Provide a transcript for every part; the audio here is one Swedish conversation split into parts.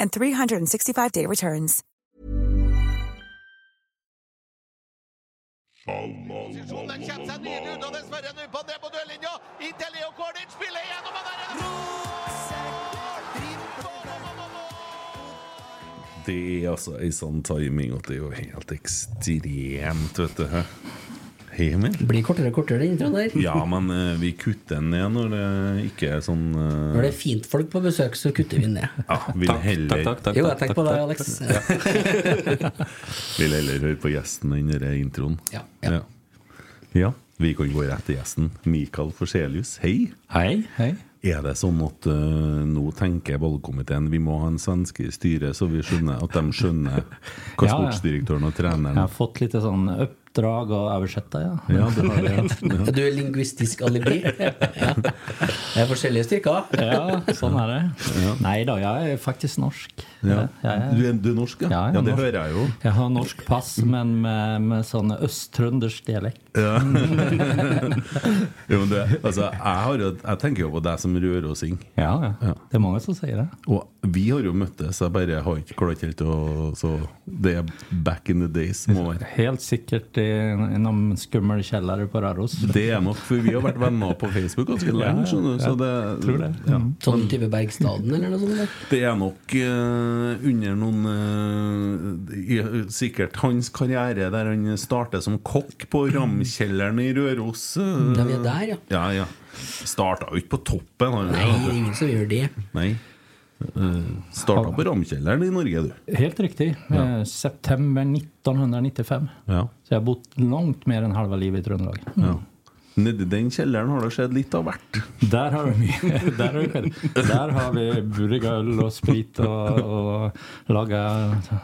and 365-day returns. Posisjonen seg nydelig dessverre nå på ned på dørlinja. Inntil Leo Kornic spiller gjennom og der er Det er altså ei sånn timing at det er jo helt ekstremt, vet du. Emil. Blir kortere og kortere, den introen der. Ja, men eh, vi kutter den ned når det ikke er sånn eh, Når det er fint folk på besøk, så kutter vi den ned. Ja, vil heller, Jo, jeg tenker på deg, Alex. vil heller høre på gjesten enn denne introen. Ja, ja. Ja. Ja, Vi kan gå rett til gjesten. Mikael Forselius, hei. Hei, hei. Er det sånn at eh, nå tenker valgkomiteen vi må ha en svenske i styret, så vi skjønner at de skjønner hva Ja, ja. sportsdirektøren og treneren Jeg har fått lite sånn uppdrag och översätta, ja. Ja, det har jeg. Du er lingvistisk alibi. Ja. Det er forskjellige styrker. Ja, sånn är det. Nej då, jag är faktiskt norsk. Ja. Är, Du, er, du er norsk, ja? Ja, jeg er ja det norsk. hører jeg jo. jag har norsk pass, men med, med sån östtröndersk dialekt. Ja. jo, men det, altså, jeg, har jeg tenker jo på deg som rørosing. Ja, ja. Ja. Det är många som säger det. Og vi har jo møttes, jeg bare har ikke klart helt å Så det er back in the days, må være. Helt säkert i någon skummel källare på Röros. Det er nok, for vi har vært venner på Facebook ganske lenge, skjønner du. Så det, tror det. Ja. Sånn type Bergstaden eller noe sånt. der. Det er nok eh, under noen eh, i- Sikkert hans karriere der han starter som kokk på Ramkjelleren i Røros. eh. Ja, vi er der, ja. Ja, ja. Starta jo ikke på toppen. Han, Nei, det er ingen som gjør det. Nei. Uh, starta på Ramkjelleren i Norge, du. Helt riktigt. Eh, september 1995. Ja. Så jag har bott långt mer än halva livet i Trøndelag. ja. Nedi den kjelleren har det skjedd litt av hvert. Där har, vi, där, har vi, skett. där har vi brygga öl och sprit och, och laga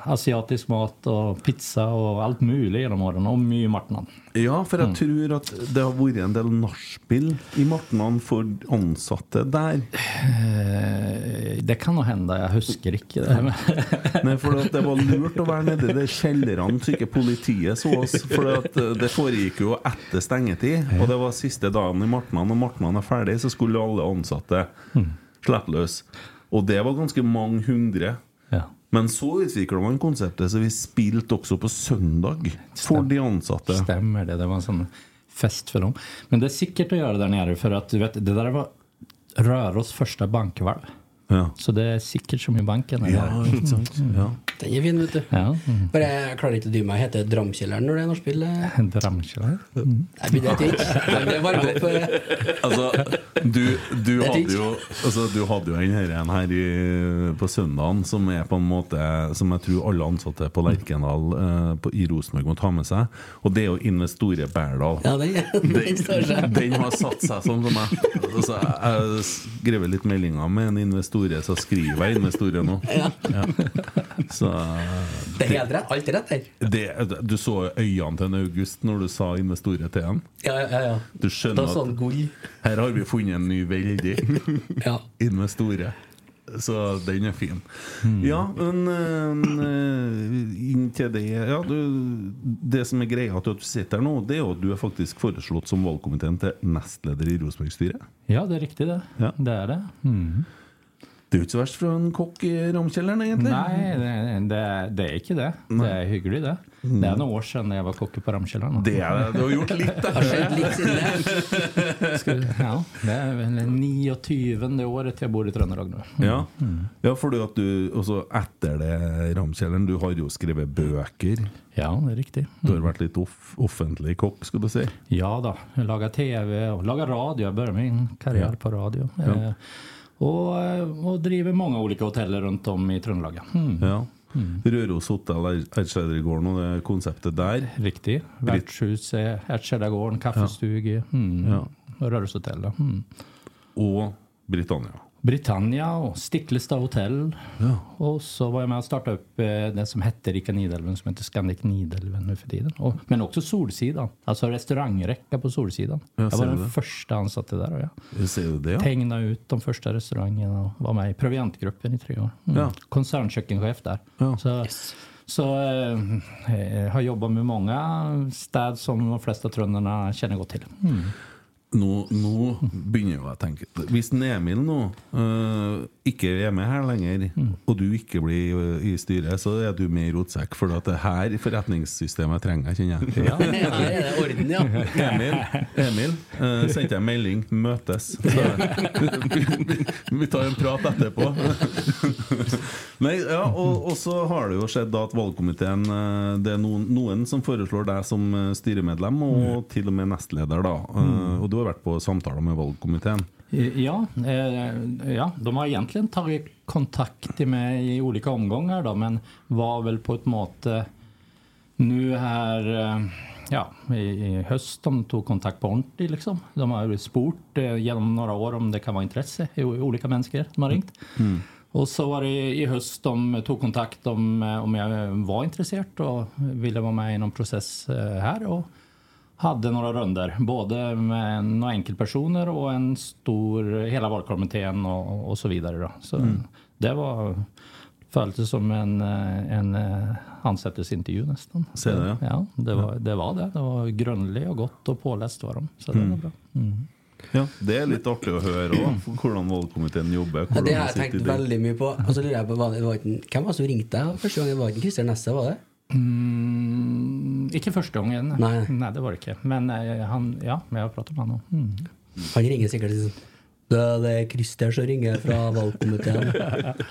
asiatisk mat och pizza och allt möjligt genom åren och mycket martnan. Ja, for jeg tror at det har vært en del nachspiel i Martnan for ansatte der. Eh, Det kan nog hända, jag husker inte det. Nei, for det var lurt å være nedi de kjellerne så ikke politiet så oss. For eh, det foregikk jo etter stengetid, og det var siste dagen i Martnan. Og Martnan er ferdig, så skulle alle ansatte slippe løs. Og det var ganske mange hundre. Men så utvikla man konseptet, så vi spilte også på søndag for de ansatte. Stämmer det, det var en sån fest för dem. Men det är säkert att göra där nere för att du vet, det där var Röros första bankvalv. Ja. Så det är säkert som i banken. ja, ikke sant? Ja. Den er fin, vet du. Ja, mm. Bare jeg klarer ikke å dy meg. Heter det Dramkjelleren når det er nachspiel? eh? Dramkjellare. Jeg begynner å tenke. Men Det varmer opp. eh. Altså, du, du, Det hadde jo, altså, du hadde jo en her, en her i, på søndagen som er på en måte Som jeg tror alle ansatte på Lerkendal eh, på, i Rosenborg må ta med seg. Og det er jo Investore Berdal. Ja, den, den seg. Den har satt seg sånn som meg. Altså, jeg har skrevet litt meldinger med en investorer, så skriver jeg investorer nå. Ja. Ja. Så Det er helt rett. Alt er rett der. det, Du så øynene til en August når du sa investorer til ham. Ja, ja, ja. Du Da skjønner sånn at gull. her har vi funnet en ny veldig Ja. investorer. Så den er fin. Ja, men eh, Men til det ja, du, Det som er greia til at du sitter her nå, det er jo at du er faktisk foreslått som valgkomiteen til nestleder i Rosenborg-styret. Ja, det är riktigt det. Ja. Det är det. Mm. Det er jo ikke så verst fra en kokk i Ramkjelleren, egentlig. Nej, det, det, det är inte det. Det är hyggligt det. Det är några år sedan när jag var kock på Ramkällan. Det er Du har gjort litt, da. Har skjedd litt siden det. Ja, det väl 29 året jag bor i Trøndelag nu. Ja, ja fordi at du også etter det Ramkjelleren Du har jo skrevet bøker. Ja, det är riktigt. Du har vært litt off offentlig kokk, skal du si. Ja då, jag lagar tv och lagar radio. Jag började min karriär på radio. Eh, och, eh, och driver många olika hotell runt om i Trøndelag. Mm. Ja. Røros hotell Eidskjedergården og det konseptet der. Riktigt. Värdshuset, Ärtkällargården, kaffestuga, mm. Ja. och Rörelsehotell. då. Mm. Og Britannia. Britannia och Sticklestad hotell. Ja. Och så var jag med och startade upp eh, det som hette Rika Nidelven som heter Scandic Nidelven nu för tiden. Och, men också Solsidan, alltså restaurangräcka på Solsidan. jag ser var det. den första ansatte där. Och jag Ser du det, ja? Tegnade ut de första restaurangerna och var med i proviantgruppen i tre år. Mm. Ja. Koncernkökenchef där. Ja. Så, så eh, eh, har jobbat med många städer som de flesta trønderna känner gott till. Mm. Nå, nå begynner jeg å tenke. Hvis Emil nå øh, ikke er med her lenger, og du ikke blir øh, i styret, så er du med i rotsekk. For at det her forretningssystemet trenger jeg, kjenner jeg. Ja, her er det orden, ja. Emil, Emil øh, sendte jeg melding 'møtes'. Så, vi tar en prat etterpå. Nei, ja, og, og så har det jo skjedd da at valgkomiteen øh, Det er noen, noen som foreslår deg som styremedlem, og til og med nestleder, da. Øh, og du har vært på samtaler med valgkomiteen. Ja, eh, ja, de har egentligen tagit kontakt med mig i olika omgångar då, men var väl på ett måte nu här eh, ja, i, höst de tog kontakt på ordentligt liksom. De har spurt eh, genom några år om det kan vara intresse i olika människor som har ringt. Och så var det i i höst de tog kontakt om, eh, om jag var intresserad och ville vara med i någon process eh, här. Och hade några runder, både med några enkelpersoner och en stor, hela valkommittén och, och så vidare. Då. Så det var, följdes som en, en eh, ansättesintervju nästan. Ser det, ja. ja. det, var, det var det. Det var grundlig och gott och påläst var de. Så det var bra. Mm. Ja, Det er litt artig å høre òg, hvordan valgkomiteen jobber. Ja, Hvordan det har jeg tenkt i det. veldig mye på. Og så lurer jeg på, var det, var ikke, Hvem var det som ringte deg første gang? Det var ikke Christer Nesse, var det? Mm, inte första gången. Nej. Nej, det var det inte. Men eh, han, ja, jag har pratat med honom. Mm. Han ringer sikkert sånn det, det er Christer som ringer fra valgkomiteen.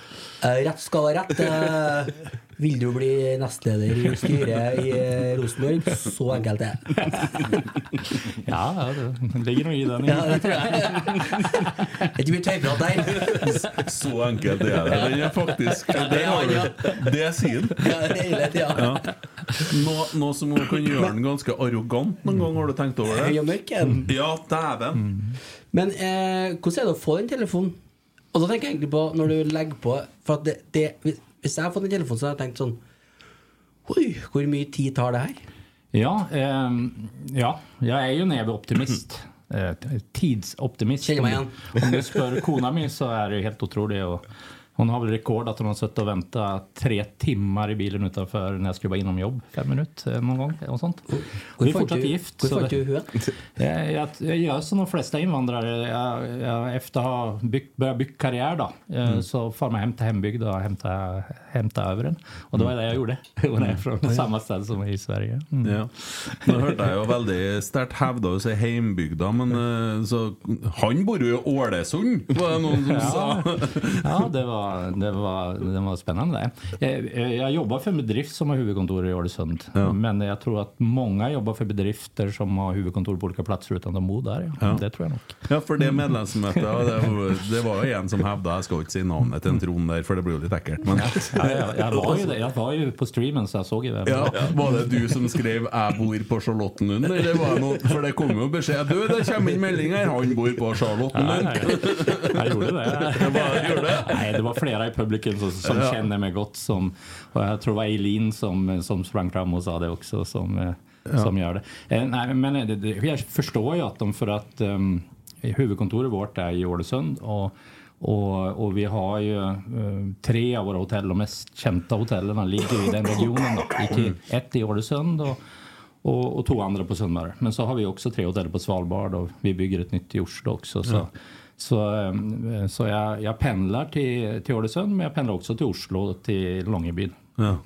Eh, rett skal være rett. Vil du bli nestleder i styret i eh, Rosenborg? Så enkelt er det. Ja, ja, det ligger nog i den. Ja, det tror jeg. Det er ikke mye tøyprat der. Så enkelt er det. Den er faktisk Det, du, det sier den. Ja. Noe, noe som kan gjøre den ganske arrogant noen gang, har du tenkt over det? er. Ja, dæven! Men eh, hvordan er det å få den telefonen? Og da tenker jeg egentlig på når du legger på For at det, det, hvis, jeg har fått en telefon, så har jeg tenkt sånn Oi, hvor mye tid tar det her? Ja, ehm, ja, jag är ju en evig optimist. Eh, tidsoptimist. Känner mig igen. Om du spör kona mi så är det ju helt otroligt. Och hon har väl rekord att hon har suttit och väntat tre timmar i bilen utanför när jag skulle vara inom jobb. Fem minuter eh, någon gång. Och sånt. Vi är fortsatt du- gift. Det- du henne? Jag, jag, jag gör som de flesta invandrare. Jag, jag, efter att ha byggt, börjat bygga karriär då, eh, så far man hem till hembygd och hämta, hämta över den. Och det var det jag gjorde. Hon är från samma ställe som i Sverige. Mm. Ja. Nå hørte jeg jo veldig sterkt hevda å si heimbygda, men eh, så Han bor jo i Ålesund, var det noen som sa. Ja, det var, det var, det var spännande. det. Jag, jag jobbar för en bedrift som har huvudkontor i Ålesund. Ja. Men jag tror att många jobbar för bedrifter som har huvudkontor på olika platser utan de bor där. Ja. Ja. Det tror jag nog. Ja, for det medlemsmøtet og det, var- var en som Jeg skal ikke si navnet til en Trond der, for det jo litt ekkelt. Men Ja, jag, jag, var ju, jag var ju på streamen så jag såg ju det. ja, var det du som skrev 'Jeg bor på Charlottenlund'? Eller var det noe, for det kom jo beskjed Du, det kommer inn melding her, han bor på Charlottenlund. nej, jag gjorde det. Det var- gjorde det? Nej, det var flera i publiken som, som Ja. känner mig gott. Som, och jag tror det var Eileen som, som sprang fram och sa det också. Som, eh, som gör det. Eh, nej, men det, det, jag förstår ju att de för att um, huvudkontoret vårt är i Ålesund. Och, Och, och vi har ju eh, tre av våra hotell, de mest kända hotellen, ligger i den regionen. Då. I, ett i Ålesund och, och, och två andra på Sunnmøre. Men så har vi också tre hotell på Svalbard och vi bygger ett nytt i Oslo också. Så, så, eh, så jag, jag pendlar till, till Ålesund men jag pendlar också till Oslo till Långebyn. Ja.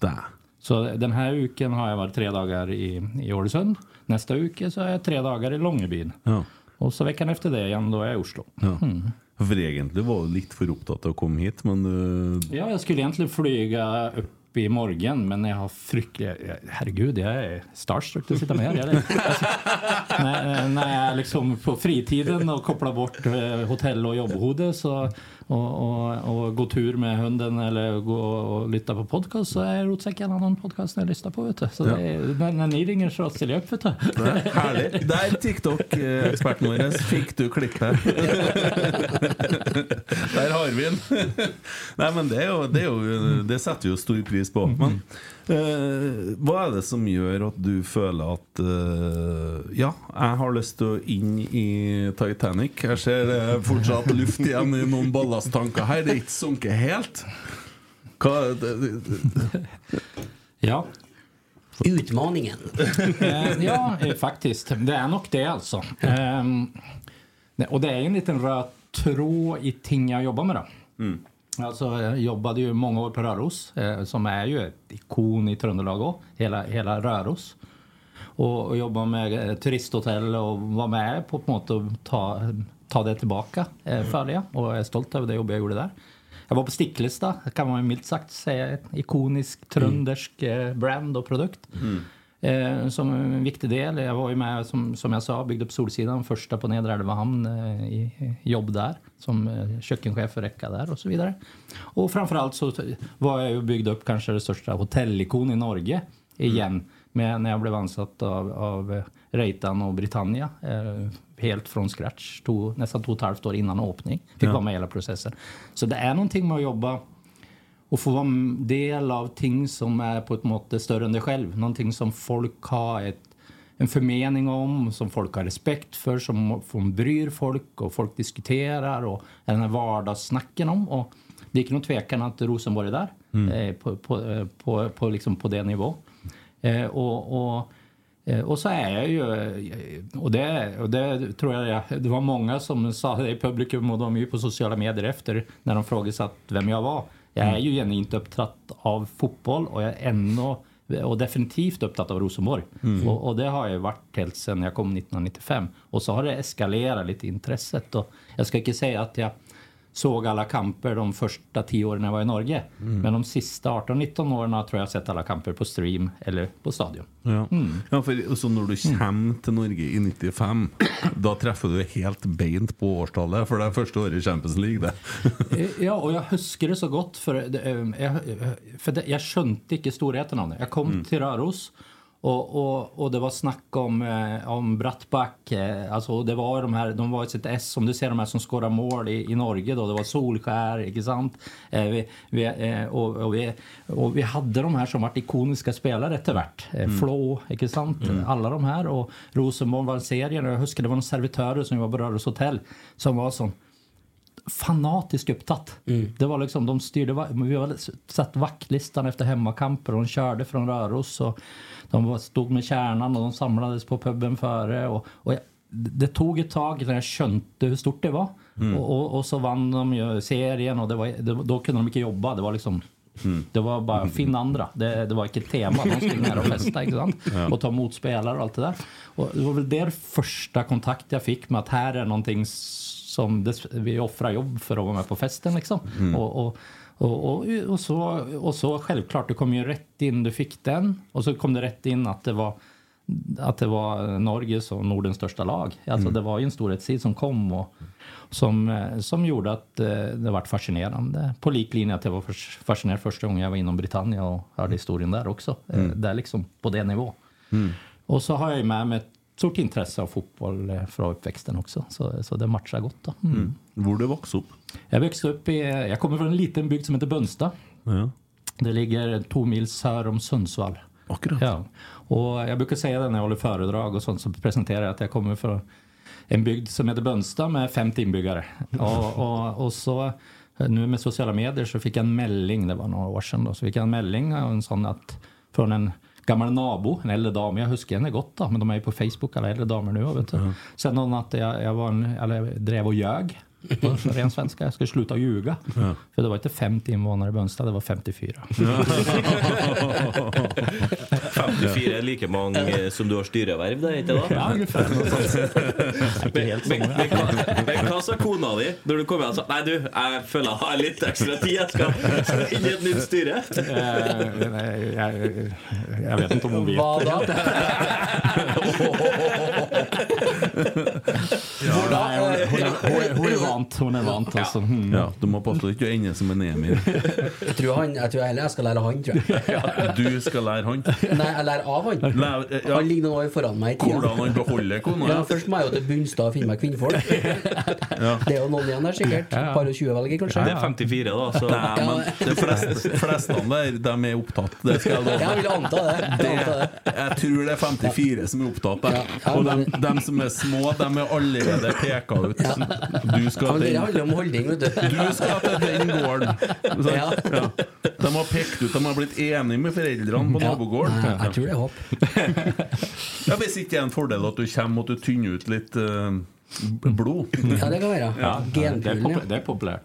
Där. Så den här uken har jag varit tre dagar i, i Ålesund. Nästa uke så är jag tre dagar i Långebyn. Ja. Och så veckan efter det igen då är jag i Oslo. Ja. For egentlig var du litt for opptatt av å komme hit, men du Ja, jag skulle egentligen flyga upp i morgon men jag har fryktliga... Herregud, jag är starstruck att sitta med här. Jag är, när, när jag liksom på fritiden och kopplar bort eh, hotell och jobbhodet så, och, och, och gå tur med hunden eller gå och lyssna på podcast så är Rotsekk en annan podcast jag lyssnar på. Vet du. Så det är, när, när ni ringer så ställer jag upp. Vet du. Nei, Herlig. Der, TikTok-eksperten vår. Fikk du klippet? Der har vi den. Nei, men det, er jo, det, er jo, det setter vi jo stor pris på. Men eh, hva er det som gjør at du føler at eh, Ja, jeg har lyst til å inn i Titanic. Jeg ser er fortsatt luft igjen i noen ballasttanker her. Det er ikke sunket helt. Hva det, det, Ja, Utmaningen. Ja, faktiskt. Det är nog det alltså. Det- och det är en liten röd tråd i ting jag jobbar med. Då. Alltså, jag jobbade ju många år på Röros, eh, som är ju ett ikon i Trøndelag också, hela, hela Röros. Och, och jobba med eh, turisthotell och vara med på, på något att ta, ta det tillbaka eh, för det. Och jag är stolt över det jobb jag gjorde där. Jag var på Sticklista, kan man milt sagt säga ett ikonisk tröndersk eh, brand och produkt. Eh, som en viktig del. Jag var ju med, som, som jag sa, byggde upp Solsidan, första på Nedre Älvhamn eh, i jobb där. Som eh, kökkenchef för Räcka där och så vidare. Och framförallt så var jag ju och byggde upp kanske det största hotellikon i Norge igen. Med, när jag blev ansatt av, av eh, Reitan och Britannia. Eh, helt från scratch. Tog, nästan två och ett halvt år innan öppning. Fick vara med i hela processen. Så det är någonting med att jobba och få vara del av ting som är på ett mått större än dig själv. Någonting som folk har ett, en förmening om, som folk har respekt för, som, som bryr folk och folk diskuterar och är den här vardagssnacken om. Och det är någon tvekan att Rosenborg är där eh, på, på, eh, på, på, liksom på det nivå. Eh, och, och, eh, och så är jag ju, eh, och det, och det tror jag, jag- det var många som sa det i publikum och de är ju på sociala medier efter när de frågade vem jag var. Jag är ju genuint upptatt av fotboll och jag är ännu och definitivt upptatt av Rosenborg. Och, och det har jag varit helt sedan jag kom 1995. Och så har det eskalerat lite intresset. Och jag ska inte säga att jag såg alla kamper de första tio åren jag var i Norge. Men de sista 18-19 åren tror jag sett alla kamper på stream eller på stadion. Ja. ja, for også når du kommer til Norge i 95, da treffer du helt beint på årstallet, for det er første året i Champions League, det. Eh, Ja, och jag husker det så gott för, det, eh, jag, för det, jag skönte inte storheten av det. Jag kom till Röros och, och, och det var snack om, eh, om Brattback. Eh, alltså det var de här, de var i sitt S, som du ser de här som skårar mål i, i Norge då. Det var Solskär, inte sant? Eh, vi, vi, eh, och, och, vi, och vi hade de här som varit ikoniska spelare hvert. Eh, Flå, inte sant? Alla de här. Och Rosenborg var serien. Jag husker det var en servitörer som var på Röros hotell som var sån fanatiskt upptatt. Det var liksom, de styrde, vi hade satt vaktlistan efter hemmakamper och de körde från Röros och de stod med kärnan och de samlades på puben före. Och, och jag, det tog ett tag när jag skönte hur stort det var. Och, och, och så vann de ju serien och det var, det, då kunde de inte jobba. Det var liksom Det var bara finn andra. Det, det var inte ett tema. De skulle ner och festa sant? och ta emot spelare och allt det där. Och det var väl där första kontakt jag fick med att här är någonting som vi offrar jobb för att vara med på festen. Liksom. Och, och, och, och, och, så, och så självklart, du kom ju rätt in, du fick den. Och så kom det rätt in att det var att det var Norges och Nordens största lag. Alltså det var ju en storhetstid som kom och som, som gjorde att eh, det var fascinerande. På liklinje att jag var fascinerad första gången jag var inom Britannia och hörde historien där också. Eh, Där liksom på det nivå. Och så har jag ju med mig stort intresse av fotboll eh, från uppväxten också. Så, så det matchar gott. Då. Mm. Hvor du vokste opp. Jag växte upp i, jag kommer från en liten bygd som heter Bönstad. Ja. Det ligger två mil sör om Sundsvall. Akkurat. Ja. Och jag brukar säga det när jag håller föredrag och sånt så presenterar jag att jag kommer från en bygd som heter Bönstad med 50 inbyggare. Och, och, och så nu med sociala medier så fick jag en melding, det var några år sedan då, så fick jag en melding av en sån att från en gammal nabo, en äldre dam. Jag huskar henne gott då, men de är ju på Facebook alla äldre damer nu. Vet du. Sen någon natt jag, jag var en, eller jag drev och ljög på ren svenska. Jag skulle sluta ljuga. För det var inte 50 invånare i Bönstad, det var 54. 54 er like mange eh, som du har styreverv, det er ikke det? Ja, ungefär. Inte helt så Men, många. hva sa kona når du kom sa Nei, du, jeg føler jeg har litt ekstra tid. Jeg skal skal inn i et nytt styre. Eh, nej, jag, jag vet inte om hon vet. Da? Nej, hon, är- är- är vant. Hon är vant alltså. Mm. Ja, du må passe på ikke å ende som en Emil. Jeg tror, han, jeg tror heller jeg skal lære han, tror jeg. Du skal lære han. Nei, jeg lærer av han. Lær, ja, Han ligger noen år foran meg i tida. hvordan han beholder kona. Ja, først må jeg jo til Bunstad og finne meg kvinnfolk. Det er jo noen igjen der, sikkert. Par og 20 velger, kanskje. Det er 54, da. Så Nei, men de fleste, fleste der, de er opptatt. Det skal jeg love. Jeg vil anta det. Det. Jeg tror det er 54 som er opptatt. Ja, Og de, de som er små, de er allerede peka ut. Du skal Men til Det handler om holdning, vet du. du skal til den gården. Ja. ja. De har pekt ut, de har blitt enige med foreldrene på Ja. nabogården. Nei, Jeg tror det er håp. Ja, hvis ikke det er en fordel at du kommer og du tynner ut litt eh, blod. Ja, det kan være. Ja, det, är ja. det är populärt.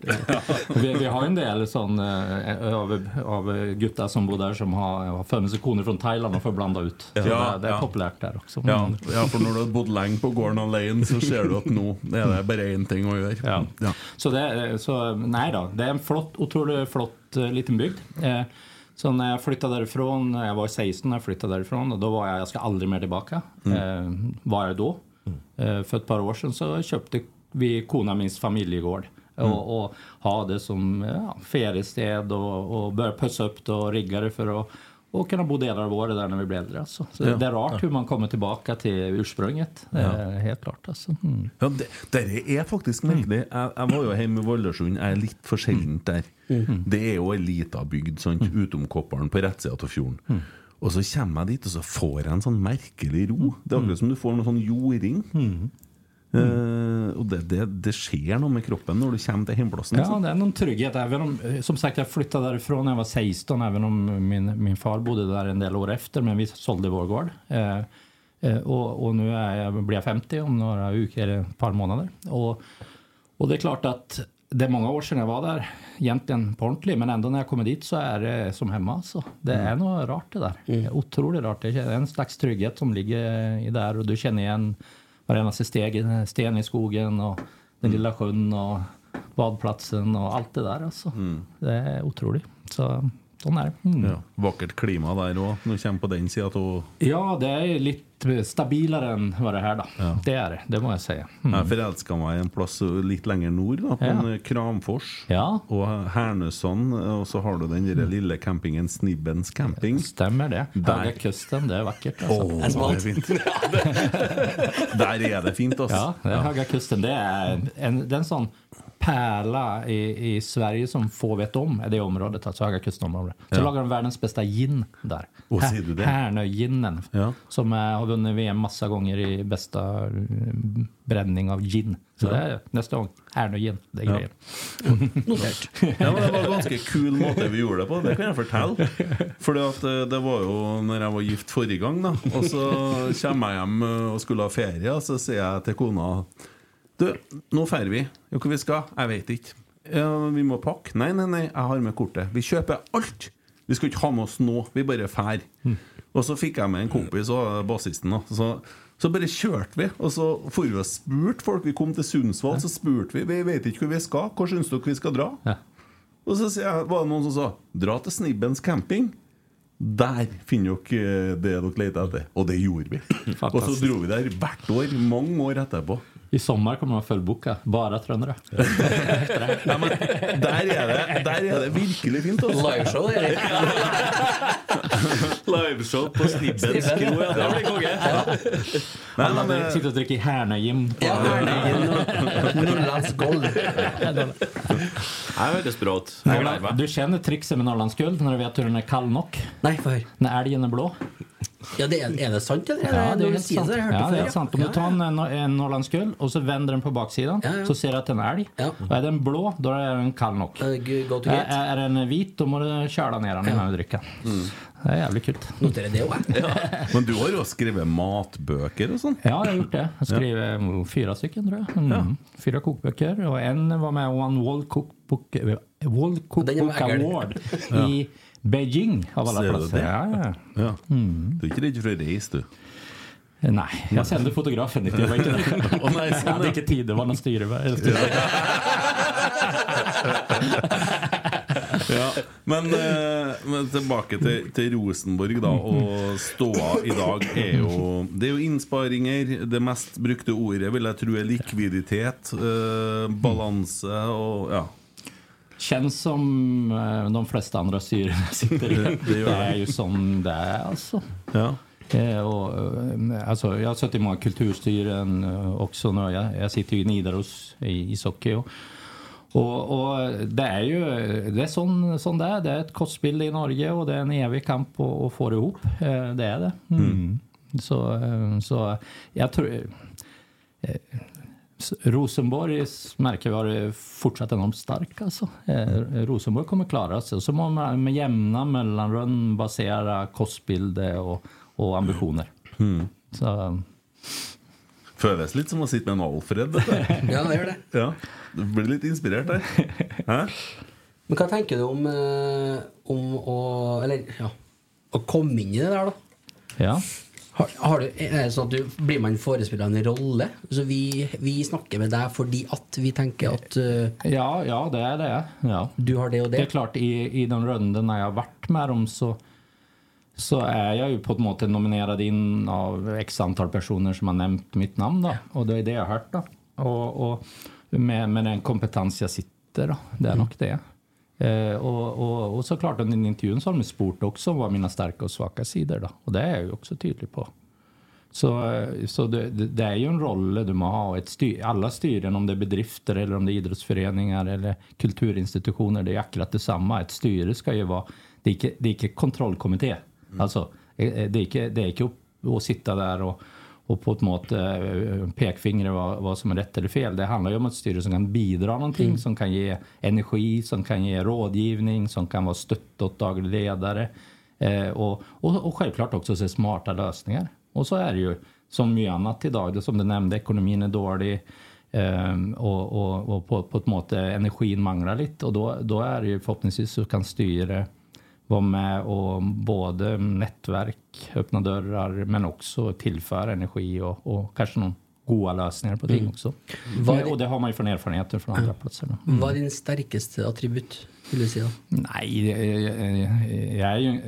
Vi, vi har en del sån, eh, av, av guttar som bor där som har, har funnits koner från Thailand och får blanda ut. Så Ja, det, det är ja. populärt där också. Ja, Mm. ja, for når du har bodd lenge på gården alene, så ser du at nå er det bare én ting å gjøre. Ja. Ja. Så, det, så nej då, det är en flott, otroligt flott eh, liten bygd. Eh, så när jag flyttade därifrån, när jag var 16 när jag flyttade därifrån, och då var jag, jag ska aldrig mer tillbaka. Eh, var jag då. Eh, för ett par år sedan så köpte vi kona minns familjegård. Och, och ha det som ja, feriested och, och börja pussa upp det och rigga det för att och kunna bo delar av året där när vi blir äldre. Alltså. Så det är rart hur man kommer tillbaka till ursprunget. Eh, helt klart. Alltså. Mm. Ja, det, det er faktisk merkelig. Jeg, jeg var jo hjemme i Valdresund. Jeg er litt for sjeldent der. Det er jo ei lita bygd sant, utom Kopparen, på rett side av fjorden. Og så kommer jeg dit, og så får jeg en sånn merkelig ro. Det er akkurat som du får noe sånn jording. Eh, og det, det, det skjer noe med kroppen når du kommer til hjemplassen. Ja, altså. det är någon trygghet. Även om, eh, som sagt, jag flyttade därifrån när jag var 16, även om min, min far bodde där en del år efter, men vi sålde vår gård. Eh, eh, och, och nu är jag, blir jag 50 om några veckor, eller ett par månader. Och, och det är klart att det är många år sedan jag var där, egentligen på ordentligt, men ändå när jag kommer dit så är det som hemma. Alltså. Det är nog rart det där. Det är otroligt rart. Det är en slags trygghet som ligger i där och du känner igen varenaste steg, sten i skogen och den lilla sjön och badplatsen och allt det där. Alltså. Det är otroligt. Så sån är det. Mm. Ja, vakkert klima der òg, når du kommer på den sida av Ja, det är lite stabilare än vad det här då. Det är det, det må jag säga. Mm. Jeg forelska meg i en plass litt lenger nord, da, på Ja. en Kramfors. Ja, Og Hernøsand, og så har du den der lille campingen Snibbens camping. stämmer det. Där. Höga kusten, det är vackert. Alltså. Åh, det är fint. Der er det fint, altså. Ja, det är Höga kusten. Det är en, det är en sån pärla i, i Sverige som få vet om, är det området, alltså Höga kusten-området. Så Ja. lagar de världens bästa gin där. Här- ser du det? Härnöginen. Ja. Som eh, har vunnit VM massa gånger i bästa eh, bränning av gin. Så det är nästa gång, Härnögin. Det är Ja. Notert. Ja, men Det var en ganske kul måte vi gjorde det på, det kan jeg fortelle. Fordi at eh, det var jo når jeg var gift forrige gang, da. Og så kommer jeg hjem eh, og skulle ha ferie, og så sier jeg til kona Du, nå drar vi. Ja, hvor vi skal? Jeg vet ikke. Ja, vi må pakke? Nei, nei, nei, jeg har med kortet. Vi kjøper alt! Vi skal ikke ha med oss noe, vi bare drar. Og så fikk jeg med en kompis og bassisten. Så, så bare kjørte vi, og så for vi og spurte folk. Vi kom til Sundsvall, så spurte vi. Vi vet ikke hvor vi skal. Hvor syns dere vi skal dra? Ja. Og så jeg, var det noen som sa Dra til Snibbens camping Der finner dere det dere leter etter Og det gjorde vi Og så dro vi der hvert år, mange år etterpå I sommar kommer man fullboka, bara tröndare. ja, men der, er det, der er det virkelig fint også. Liveshow, Erik. Liveshow på Snibbens kro, ja. Det blir konge. Nei, Alla men, sitter och dricker Härnögin. på- Ja, og Gold. Det høres bra ut. Du känner trixen med Norrlandsguld när du vet hur den är kall nog? Nei, få høre. När älgen är blå. Ja, det er, er det sant, eller? Ja, er det, det är sier sant. det? Jeg Ja, det det är sant. Om du tar en, en Norrlandsgull och så vänder den på baksidan Ja, ja. så ser du att den är älg. Ja. Och är den blå, då är den kall nog. Är, är den vit, då må du köra ner den innan du dricker. Det är jävligt kul. Noterer det òg, jeg. Men du har jo skrevet matbøker og sånn? Ja, jag har gjort det. Jag skrev eh, fyra stycken tror jag. Mm. Fyra kokböcker och en var med och vann World Cookbook, World Den Cookbook. Award i Beijing av alla Ser du platser. det? Ja, ja. Ja. Du er ikke redd for å reise, du? Nej, jag sände fotografen dit. Jag var inte Å nei, jag sånn, hade inte tid, det var någon styre. eller styre. Ja. Men, eh, men tilbake til, til Rosenborg, da. Og ståa i dag er jo Det er jo innsparinger. Det mest brukte ordet vil jeg tro er likviditet. Eh, balanse og ja. Känns som eh, de flesta andra styrelser sitter i. Det är ju som det är alltså. ja. Eh, och, eh, alltså jag har suttit i många kulturstyren också. Nu. Jag, jag sitter ju i Nidaros i ishockey. Och, och, och det är ju det är sån, sån det är. Det är ett kostbild i Norge och det är en evig kamp att, att få det ihop. Det är det. Mm. Så, eh, så jag tror... eh, Rosenborgs märke har fortsatt enormt stark. Alltså. Eh, Rosenborg kommer klara sig. Och så må man med jämna mellanrum basera kostbilder og, og ambisjoner. Så Føles litt som å sitte med en Alfred. Ja, det gjør det. Ja. Du blir litt inspirert der. Men hva tenker du om, eh, om å Eller, ja Å komme inn i det der, da? ja. Har, har du, er det sånn at du, Blir man forespilla en rolle? Så vi, vi snakker med deg fordi at vi tenker at eh, Ja, ja, det er det. Ja. du har det og Det det? er klart, i, i de rundene jeg har vært med dem, så, så er jeg jo på en måte nominert inn av x antall personer som har nevnt mitt navn. Da. Og det er det jeg har hørt. Da. Og, og med, med den kompetanse jeg sitter, da. Det er nok det. Eh, og, og, og så klart, under intervjun så har de spurt også hva mine sterke og svake sider. Da. Og det er jeg jo også tydelig på. Så, så det, det är ju en roll du må ha. och Ett styr, alla styren, om det är bedrifter eller om det är idrottsföreningar eller kulturinstitutioner, det är akkurat detsamma. Ett styre ska ju vara, det är inte, det är inte kontrollkommitté. Alltså, eh, det är inte, det är inte upp- att sitta där och, och på ett måte eh, vad, vad som är rätt eller fel. Det handlar ju om ett styre som kan bidra någonting, som kan ge energi, som kan ge rådgivning, som kan vara stött åt daglig ledare. Eh, och, och, och självklart också se smarta lösningar. Och så är det ju som mycket annat idag. Det som du nämnde, ekonomin är dålig eh, och, och, och på, på ett måte energin manglar lite. Och då, då är det ju förhoppningsvis så kan styre vara med och både nätverk, öppna dörrar men också tillföra energi och, och kanske någon goda lösningar på ting också. Vad är det- Och det har man ju från erfarenheter från andra platser. då. Hva er din sterkeste attributt, vil du si? da? Nej, jag, jag är ju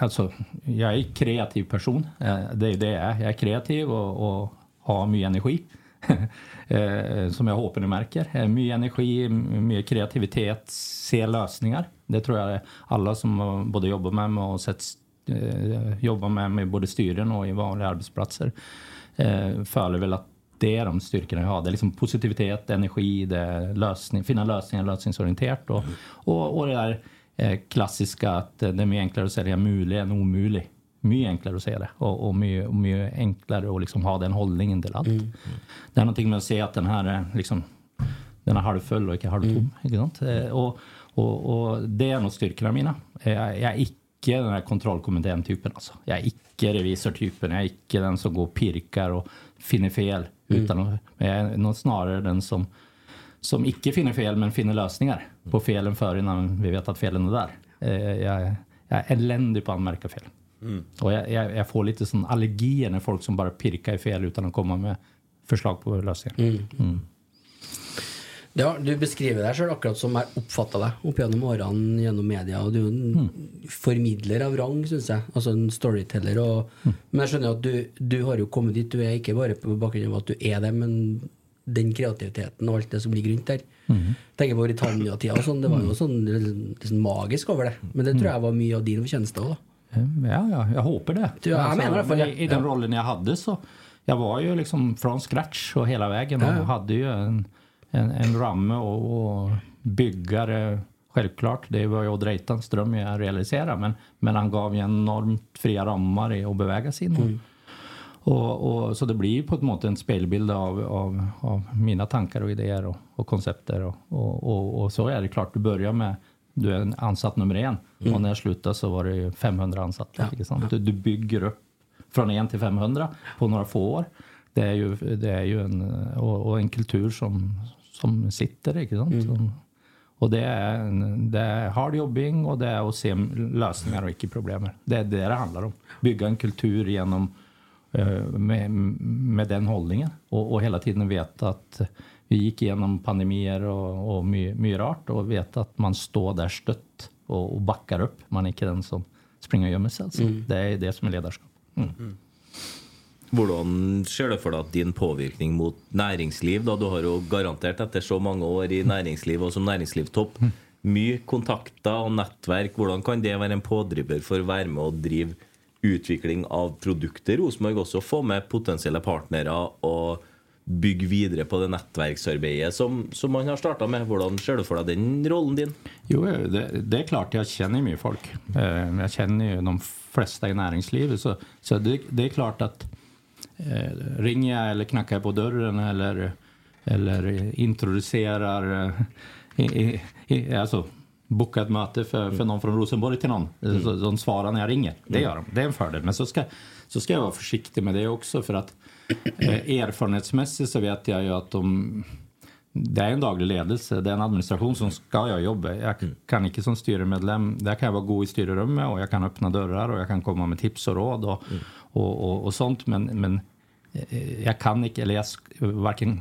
alltså, jag är en kreativ person. Eh, Det är det jag är. Jag är kreativ och, och har mycket energi. Eh, Som jag hoppas ni märker. Eh, Mycket energi, mycket kreativitet, se lösningar. Det tror jag alla som både jobbar med mig och sett, eh, jobbar med mig både styren och i vanliga arbetsplatser eh, följer väl att det är de styrkorna jag har. Det är liksom positivitet, energi, det lösning, finna lösningar, lösningsorienterat. Och, och, och det där eh, klassiska att det är mycket enklare att säga mulig än omöjlig. Mycket enklare att säga det och, och mycket, mycket enklare att liksom ha den hållningen till allt. Det är någonting med att se att den här är liksom, den är halvfull och inte halvtom. Sant? Eh, Och, och, och det är nog styrkorna mina. Jag, jag är icke den här kontrollkommittén-typen. Alltså. Jag är icke revisortypen. Jag är icke den som går och pirkar och finner fel. Utan att, men jag är nog snarare den som, som icke finner fel men finner lösningar på felen före innan vi vet att felen är där. Eh, Jag, jag är eländig på att anmärka fel. Och jag, jag, jag får lite sån allergier när folk som bara pirkar i fel utan att komma med förslag på lösningar. Ja, du beskriver deg sjøl akkurat som jeg oppfatta deg opp gjennom årene gjennom media. Og du er jo en formidler av rang, syns jeg. Altså en storyteller. Og, Men jeg skjønner jo at du, du har jo kommet dit. Du er ikke bare på bakgrunn av at du er det, men den kreativiteten og alt det som ligger rundt der. Tenker på Britannia-tida og sånn. Det var jo sånn litt sånn magisk over det. Men det tror jeg var mye av din fortjeneste òg, da. Ja, ja, jag hoppas det. Du, jag menar i alla fall det. i, I den Ja. rollen jag hade så, jag var ju liksom från scratch och hela vägen Ja, ja. och hade ju en, en, en ramme och, och byggare självklart. Det var ju Odd Reitans dröm jag realisera men, men han gav ju enormt fria ramar i att beväga sig inom. Och, och, så det blir på ett måte en spelbild av, av, av mina tankar och idéer och, och koncepter. Och, och, så är det klart, du börjar med du är en ansatt nummer en och när jag slutade så var det ju 500 ansatta. sant? Du, du bygger upp från en till 500 på några få år. Det är ju, det är ju en, och en kultur som, som sitter. Inte sant? Som, och det är, det är hard jobbing och det är att se lösningar och icke problem. Det är det det handlar om. Bygga en kultur genom eh, med, med den hållningen och, och hela tiden veta att vi gick igenom pandemier och, och my, mycket rart och veta att man står där stött och, och backar upp. Man är inte den som springer och gömmer sig. Alltså. Det är det som är ledarskap. Mm. Hvordan ser du for deg at din påvirkning mot næringsliv da, Du har jo garantert etter så mange år i næringsliv og som næringslivstopp mye kontakter og nettverk. Hvordan kan det være en pådriver for å være med og drive utvikling av produkter? Rosenborg også få med potensielle partnere og bygge videre på det nettverksarbeidet som, som man har starta med. Hvordan ser du for deg den rollen din? Jo, det, det är klart, jag känner mye mycket folk. Eh, jeg Jag känner ju de flesta i näringslivet. Så, så det, det är klart att ringer jag eller knackar jag på dörren eller, eller introducerar, eh, i, i, alltså bokar ett möte för, för någon från Rosenborg till någon. Så, de svarar när jag ringer. Det gör de. Det är en fördel. Men så ska, så ska jag vara försiktig med det också för att eh, erfarenhetsmässigt så vet jag ju att de det är en daglig ledelse, det är en administration som ska göra jobbet. Jag kan inte som styremedlem, där kan jag vara god i styrerummet och jag kan öppna dörrar och jag kan komma med tips och råd och, och, och, och sånt. Men, men eh, jag kan inte, eller jag varken,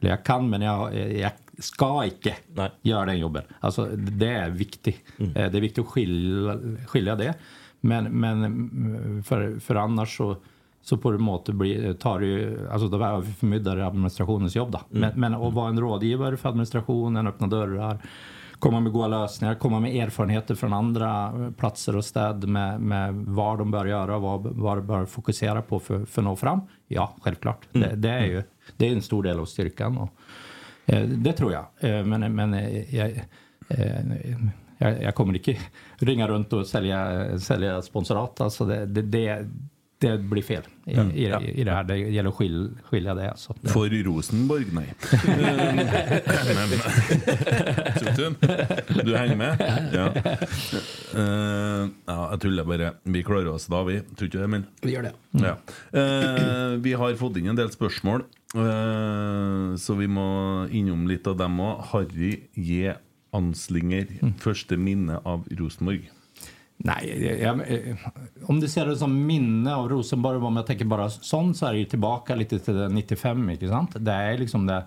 eller jag kan men jag, jag ska inte Nej. göra den jobbet. Alltså det är viktigt. Eh, Det är viktigt att skilja, skilja det. Men, men mm, för, för annars så så på en måte blir, tar det ju, alltså då överförmyndar administrationens jobb då. Men, men att vara en rådgivare för administrationen, öppna dörrar, komma med goda lösningar, komma med erfarenheter från andra platser och städ med, med vad de bör göra och vad, vad de bör fokusera på för, för att nå fram. Ja, självklart. Det, det är ju det är en stor del av styrkan. Och, eh, det tror jag. Eh, men men eh, jag, eh, jag, jag kommer inte ringa runt och sälja, sälja sponsorat. Alltså det, det, det, det blir fel i, i, i det här. Det gäller att skil, skilja det. Alltså. Det- For Rosenborg. Men Sutun, du henger med? Ja. Eh, ja, jeg tuller bare. Vi klarer oss da, vi. Tror ikke det, men Vi gjør det. ja. Eh, Vi har fått inn en del spørsmål, eh, så vi må innom litt av dem òg. Harry J. Anslinger, første minne av Rosenborg. Nej, jag, eh, om du ser det som minne av Rosenborg, om jag tänker bara sånt så är det ju tillbaka lite till det 95, inte sant? Det är liksom det,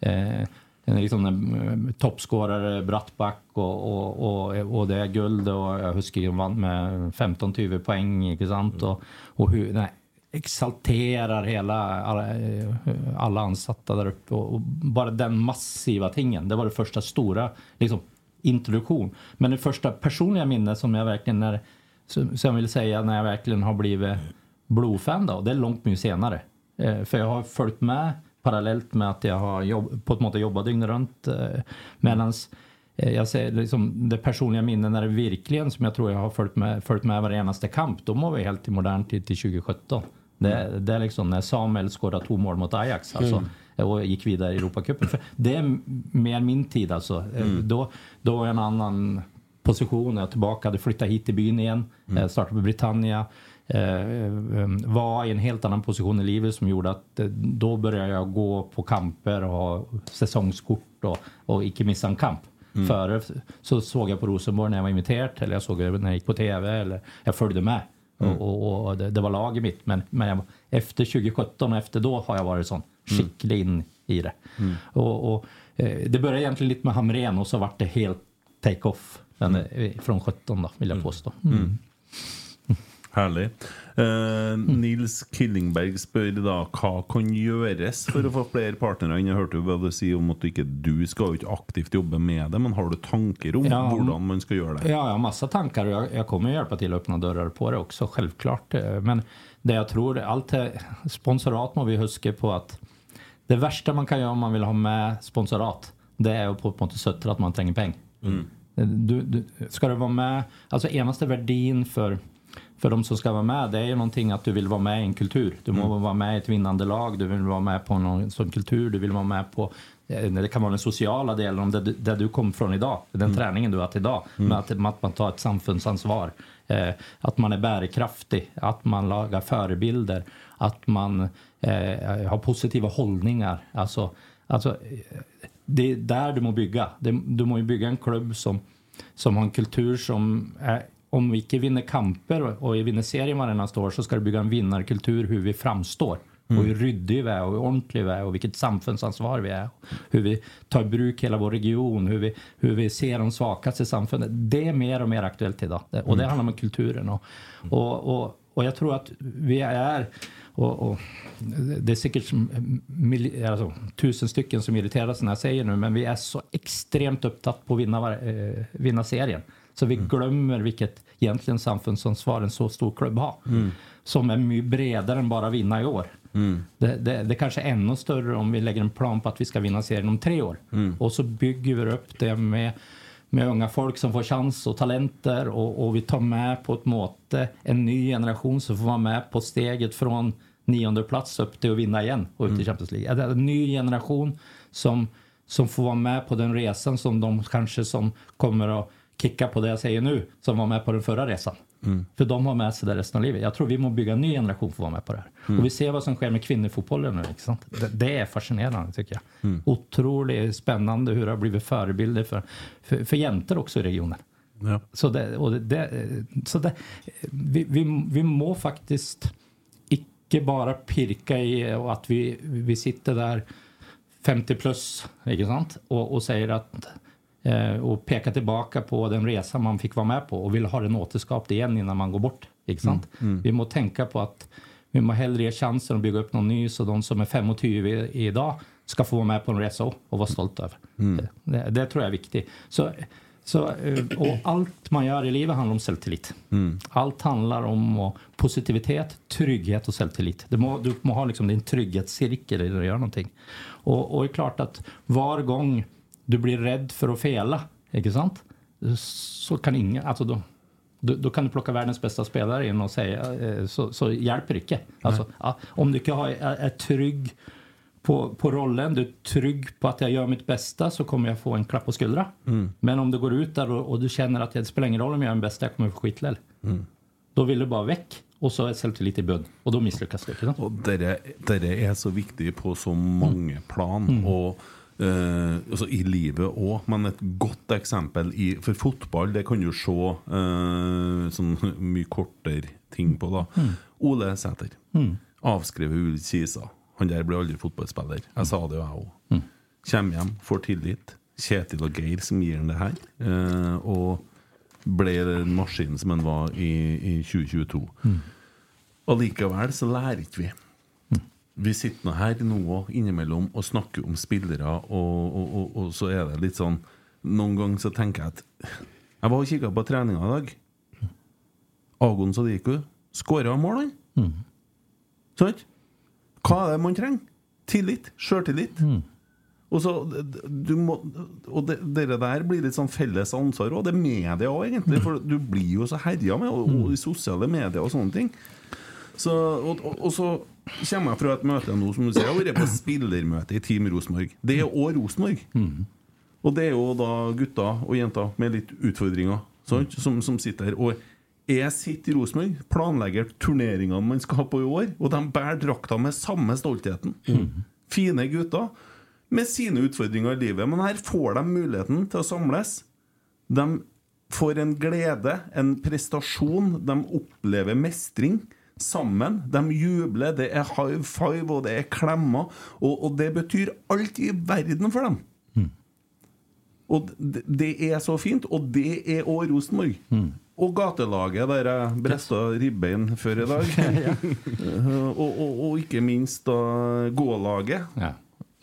eh, liksom en eh, toppscorare, Brattback och, och, och, och det är guld och jag huskar han vann med 15-20 poäng, inte sant? Och, och hur nej, exalterar hela, alla, eh, alla ansatta där uppe och, och bara den massiva tingen, det var det första stora liksom, introduktion. Men det första personliga minne som jag verkligen när, som jag vill säga när jag verkligen har blivit blodfan då, det är långt mycket senare. Eh, för jag har följt med parallellt med att jag har jobb, på ett måte jobbat dygnet runt. Eh, medans eh, jag säger liksom det personliga minnet när det verkligen som jag tror jag har följt med, följt med varje enaste kamp. Då var vi helt i modern tid till 2017. Det, det är liksom när Samuel skårade två mål mot Ajax. Alltså, och gick vidare i Europacupen. Det är mer min tid alltså. Eh, Då, då var jag en annan position. Jag tillbaka, hade flyttat hit till byn igen. Mm. Startade på Britannia. Eh, eh, var i en helt annan position i livet som gjorde att eh, då började jag gå på kamper och ha säsongskort och, och icke missa en kamp. Före så såg jag på Rosenborg när jag var imiterad eller jag såg det när jag gick på TV eller jag följde med. Och, och, och det, det var laget mitt. Men, men jag, efter 2017 och efter då har jag varit sån skicklig in i det. Och, och, eh, det började egentligen lite med Hamrén och så vart det helt take-off den, eh, från 17 då, vill jag påstå. Mm. Herlig. Eh, Nils Killingberg spør da hva kan gjøres for å få flere partnere. Jeg hørte jo hva du sier om at du ikke du skal ikke aktivt jobbe med det, men har du tanker om Ja, hvordan man skal gjøre det? Ja, jag har massa tankar och jag, jag kommer att hjälpa till att öppna dörrar på det också, självklart. Men det jag tror, allt är, sponsorat må vi huska på att det värsta man kan göra om man vill ha med sponsorat, det är att på måte söttra att man tränger pengar. Du, du, ska du vara med, alltså enaste värdin för, för de som ska vara med, det är ju någonting att du vill vara med i en kultur. Du må vara med i ett vinnande lag, du vill vara med på någon sån kultur, du vill vara med på eh, det kan vara den sociala delen om det, där du kom från idag, den träningen du har haft idag. Men att, att man tar ett samfundsansvar. Eh, att man är bärkraftig, att man lagar förebilder, att man eh, har positiva hållningar. Alltså, alltså, det är där du må bygga. Du må ju bygga en klubb som, som har en kultur som är, om vi inte vinner kamper och, vinner serien varenda år så ska du bygga en vinnarkultur hur vi framstår. Och hur ryddig vi är och hur ordentlig vi är och vilket samfundsansvar vi är. Hur vi tar i bruk hela vår region, hur vi, hur vi ser de svagaste i samfundet. Det är mer och mer aktuellt idag. Och det handlar om kulturen. Och, och, och, och jag tror att vi är och, och det är säkert som, mil- alltså, tusen stycken som irriterar sig när jag säger nu, men vi är så extremt upptatt på att vinna, eh, vinna serien. Så vi glömmer vilket egentligen samfundsansvar en så stor klubb har. Som är mycket bredare än bara vinna i år. Det, det, det kanske är ännu större om vi lägger en plan på att vi ska vinna serien om tre år. Och så bygger vi upp det med med unga folk som får chans och talenter och, och vi tar med på ett måte en ny generation som får vara med på steget från nionde plats upp till att vinna igen och ut i Champions League. En ny generation som, som får vara med på den resan som de kanske som kommer att kicka på det jag säger nu, som var med på den förra resan. För de har med sig det resten av livet. Jag tror vi måste bygga en ny generation för att vara med på det här. Och vi ser vad som sker med kvinnofotbollen nu. Sant? Det, det är fascinerande tycker jag. Otroligt spännande hur det har blivit förebilder för, för, för jäntor också i regionen. Ja. Så, det, och det, så det, vi, vi, vi må faktiskt icke bara pirka i och att vi, vi sitter där 50 plus inte sant? Och, och säger att och pekar tillbaka på den resa man fick vara med på och vill ha den återskapt igen innan man går bort. Inte sant? Vi må tänka på att vi må hellre ge chansen att bygga upp någon ny så de som är 25 i- idag ska få vara med på en resa och vara stolta över. Det, det, det tror jag är viktigt. Så, så, eh, och allt man gör i livet handlar om självtillit. Allt handlar om positivitet, trygghet och självtillit. Du må, du må ha liksom din trygghetscirkel när du gör någonting. Och, och det är klart att var gång du blir rädd för att fela, inte sant? Så kan ingen, alltså då, då, då kan du plocka världens bästa spelare in och säga eh, så, så hjälper det inte. Alltså, om du inte har, är, är trygg på, på rollen, du är trygg på att jag gör mitt bästa så kommer jag få en klapp på skuldra. Men om du går ut där och, och du känner att det spelar ingen roll om jag är den bästa, jag kommer få skitläll. Då vill du bara väck och så är självtillit i bunn och då misslyckas du. Og dere, dere er så viktig på så mange plan. Og eh, altså i livet òg, men et godt eksempel i For fotball, det kan du se eh, sånn mye kortere ting på, da. Ole Sæter. Avskrevet Ulrik Kisa. Han der ble aldri fotballspiller. Jeg sa det jo, jeg òg. Kommer hjem, får tillit. Kjetil og Geir som gir han det her. eh, og ble den maskinen som han var i, i 2022. Allikevel så lærer ikke vi. Vi sitter nå her nå og innimellom og snakker om spillere, og, og, og, og så er det litt sånn Noen ganger så tenker jeg at Jeg var og kikka på treninga i dag. Agon Sadiku skåra mål, han. Sant? Hva er det man trenger? Tillit. Sjøltillit. Og så, du må, og det, dere der blir litt sånn felles ansvar, og det er media òg, egentlig. For du blir jo så herja med, og, og i sosiale medier og sånne ting. Så, og, og, og så kommer jeg fra et møte nå, som du sier, jeg har vært på spillermøte i Team Rosenborg. Det er òg Rosenborg. Og det er jo da gutter og jenter med litt utfordringer sant, som, som sitter her. Og jeg sitter i Rosenborg, planlegger turneringene man skal ha på i år, og de bærer drakta med samme stoltheten. Fine gutter med sine utfordringer i livet, men her får de muligheten til å samles. De får en glede, en prestasjon. De opplever mestring sammen. De jubler. Det er high five, og det er klemmer. Og, og det betyr alt i verden for dem. Og det, det er så fint, og det er òg Rosenborg. Og gatelaget der jeg bretta ribbein før i dag. og, og, og ikke minst da gålaget. Ja.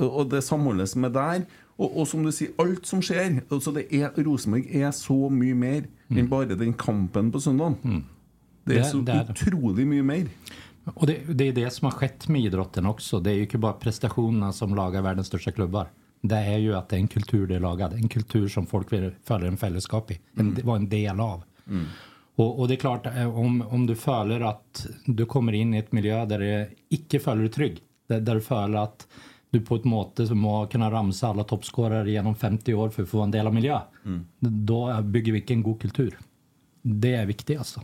Og det samholdet som er der. Og, og som du sier, alt som skjer altså Rosenborg er så mye mer enn bare den kampen på søndag. Det er Det- så det. utrolig mye mer. Och det, det är det som har skett med idrotten också. Det är ju inte bara prestationerna som lagar världens största klubbar. det är ju att det är en kultur det är lagad. En kultur som folk vill följa en fällskap i. En, Var en del av. Och, och det är klart, eh, om, om du följer att du kommer in i ett miljö där det icke följer trygg. Där, där du följer att du på ett måte som må kunna ramsa alla toppscorare genom 50 år för att få en del av miljö. Då bygger vi inte en god kultur. Det är viktigt alltså.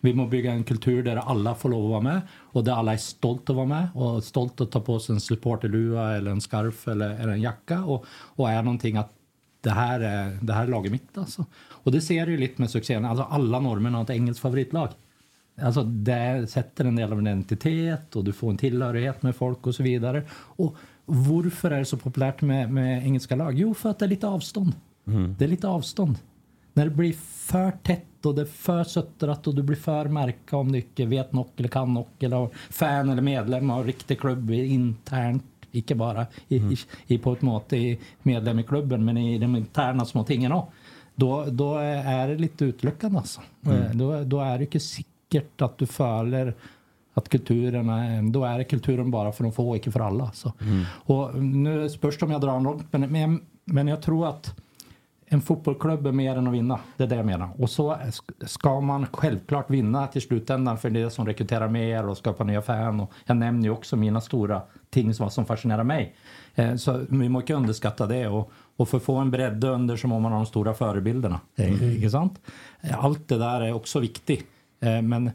Vi måste bygga en kultur där alla får lov att vara med och där alla är stolta att vara med och stolta att ta på sig en supporterlua eller en scarf eller, eller en jacka och, och är någonting att det här är, det här är laget mitt alltså. Och det ser du lite med succén. Alltså alla normerna har ett engelskt favoritlag. Alltså det sätter en del av en identitet och du får en tillhörighet med folk och så vidare. Och varför är det så populärt med, med engelska lag? Jo, för att det är lite avstånd. Det är lite avstånd. När det blir för tätt och det är för söttrat och du blir för märka om du inte vet något eller kan något eller har fan eller medlem av riktig klubb internt. Inte bara i, i, i på ett måte i medlem i klubben men i de interna små tingen också. Då, då är det lite utluckande alltså. Då, då är det inte säkert att du följer att kulturen är, då är det kulturen bara för de få, inte för alla. Så. Och nu spörs det om jag drar långt, men, men, men jag tror att en fotbollsklubb är mer än att vinna. Det är det jag menar. Och så ska man självklart vinna till slutändan för det är som rekryterar mer och skapar nya fan. Och jag nämner ju också mina stora ting som, som fascinerar mig. Eh, så vi måste inte underskatta det. Och, och för att få en bredd under så må man ha de stora förebilderna. Mm. Inte sant? Allt det där är också viktigt. Eh, men,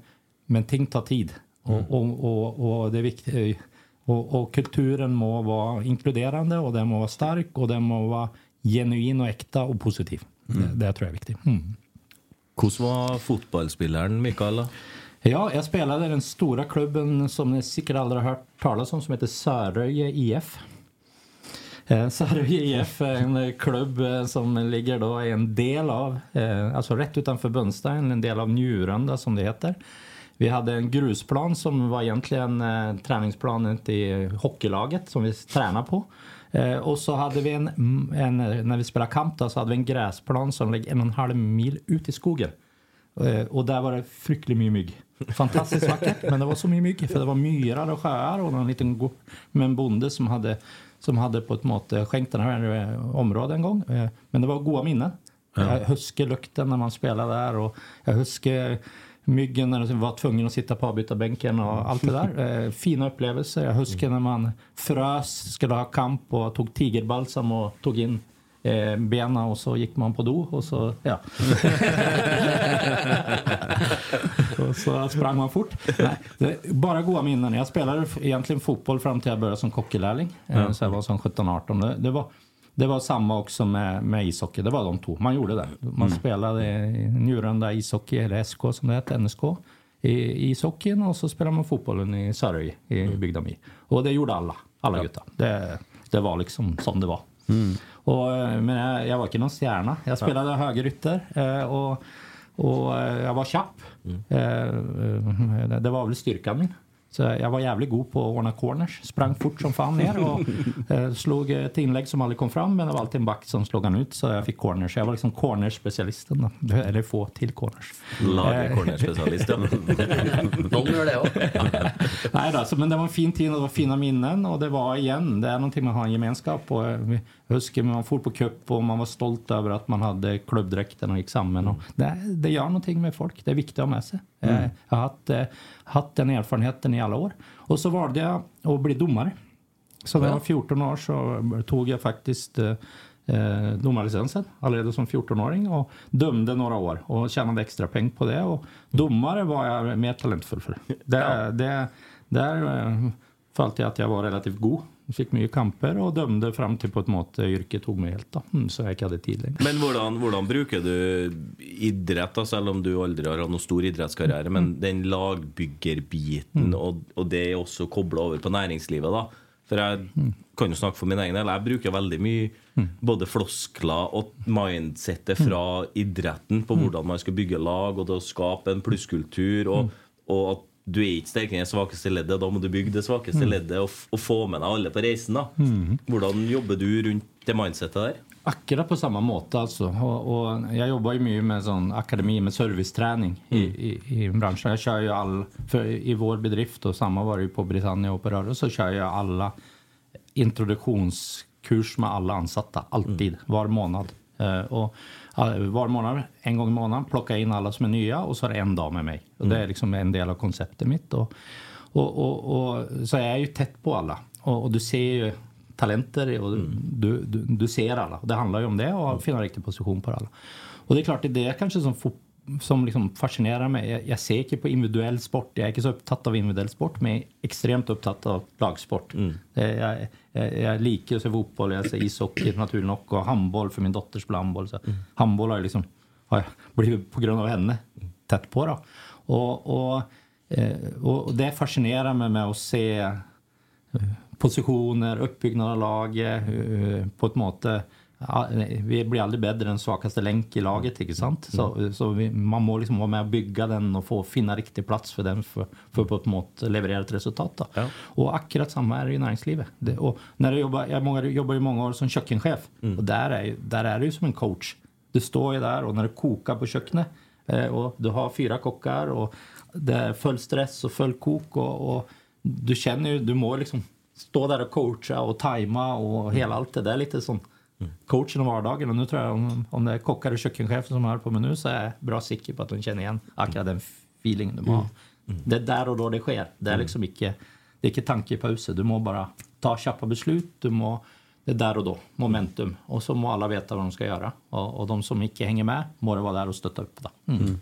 men ting tar tid. Och, och, och, och det är viktigt. Och, och kulturen må vara inkluderande och den må vara stark och den må vara genuin och äkta och positiv. Det, det tror jag är viktigt. Mm. Hvordan var fotballspilleren Mikael? Ja, jag spelade i den stora klubben som ni säkert aldrig har hört talas om som heter Söröje IF. Eh, Söröje IF är en klubb eh, som ligger då i en del av, eh, alltså rätt utanför Bunstein, en del av Njurunda som det heter. Vi hade en grusplan som var egentligen träningsplanen till hockeylaget som vi tränade på. Eh, och så hade vi en, en, när vi spelade kamp då, så hade vi en gräsplan som låg en och en halv mil ut i skogen. Eh, och där var det fryktligt mycket mygg. Fantastiskt vackert, men det var så mycket mygg. För det var myrar och sjöar och en liten gård med en bonde som hade, som hade på ett måte skänkt den här eh, området en gång. Eh, men det var goda minnen. Jag huskar lukten när man spelade där och jag huskar myggen när man var tvungen att sitta på avbytarbänken och allt det där. Eh, fina upplevelser. Jag huskar när man frös, skulle ha kamp och tog tigerbalsam och tog in eh, benen och så gick man på do och så, ja. och så sprang man fort. Nej, bara goda minnen. Jag spelade egentligen fotboll fram till jag började som kockelärling. Eh, så jag var som 17-18. Det, det var det var samma också med, med ishockey. Det var de två. Man gjorde det. Man spelade i Njurunda ishockey, eller SK som det hette, NSK, i, ishockeyn och så spelade man fotbollen i Sörj, i Bygdami. Och det gjorde alla, alla gutta. Det, det var liksom som det var. Och, eh, men jag, jag var inte någon stjärna. Jag spelade högerytter eh, och, och eh, jag var tjapp. Eh, Det var väl styrkan min. Så jag var jävligt god på att ordna corners. Sprang fort som fan ner och eh, slog ett inlägg som aldrig kom fram. Men det var alltid en back som slog han ut så jag fick corners. Jag var liksom cornerspecialisten. Då. Eller få till corners. Lager cornerspesialist, ja. Någon gör det också. Nej då, så, men det var en fin tid och det var fina minnen. Och det var igen, det är någonting man har en gemenskap. Och jag huskar när man for på cup och man var stolt över att man hade klubbdräkten och gick samman. Och det, det gör någonting med folk. Det är viktigt att ha med sig. Eh, Jag har haft, eh, haft den erfarenheten i alla år. Och så valde jag att bli domare. Så när jag var 14 år så tog jag faktiskt eh, eh, domarlicensen allerede som 14-åring och dömde några år och tjänade extra pengar på det. Och domare var jag mer talentfull för. Det, det, där eh, följde jag att jag var relativt god. Fick mycket kamper och dömde fram till på ett måte yrket tog mig helt. Da. Mm, så jeg ikke hadde tid lenger. Men hvordan, hvordan bruker du idrett, da, selv om du aldri har hatt noen stor idrettskarriere, men den lagbyggerbiten, og, og det er også kobla over på næringslivet, da? For jeg kan jo snakke for min egen del. Jeg bruker veldig mye både floskler og mindsettet fra idretten på hvordan man skal bygge lag, og det å skape en plusskultur, og, og at du er ikke sterkere enn det svakeste leddet. Da må du bygge det svakeste leddet og, og få med deg alle på reisen. da Hvordan jobber du rundt det mindsettet der? Akkurat på samma måte alltså. Och, och jag jobbar ju mycket med sån akademi med serviceträning i, i, i branschen. Jag kör ju all, för i vår bedrift och samma var det ju på Britannia och på så kör jag alla kurs med alla ansatta, alltid, var månad. Eh, och ja, var månad, en gång i månaden, plocka in alla som är nya och så är det en dag med mig. Och det är liksom en del av konceptet mitt. Och, och, och, och så är jag ju tätt på alla. Och, och du ser ju talenter och du, du, du ser alla. Det handlar ju om det och att finna riktig position på alla. Och det är klart, det är det kanske som fot- som liksom fascinerar mig. Jag, jag ser inte på individuell sport. Jag är inte så upptatt av individuell sport, men extremt upptatt av lagsport. Är, jag, jag, jag liker att se fotboll, jag ser ishockey naturligt nog och handboll för min dotter spelar handboll. Så Handboll har jag liksom, har jag blivit på grund av henne tätt på. Då. Och, och, eh, och det fascinerar mig med att se eh, positioner, uppbyggnad av laget eh, på ett måte Ja, vi blir aldrig bättre än svagaste länk i laget, inte sant? Så, så vi, man må liksom vara med och bygga den och få finna riktig plats för den för, för på ett mått leverera ett resultat. Då. Och akkurat samma är det i näringslivet. Det, och när jag, jobbar, jag många, jobbar ju många år som kökkenchef och där är, där är det ju som en coach. Du står ju där och när det kokar på köknet eh, och du har fyra kockar och det är full stress och full kok och, och du känner ju, du må liksom stå där och coacha och tajma och hela allt det där lite som coachen i vardagen. Och nu tror jag om, om det är kockar och kökkenchefer som hör på nu så är jag bra säker på att de känner igen akkurat den feelingen du må ha. Det är där och då det sker. Det är liksom inte, det är inte tankepauser. Du må bara ta tjappa beslut. Du må, det är där och då, momentum. Och så må alla veta vad de ska göra. Och, och de som inte hänger med må vara där och stötta upp. Då. Mm.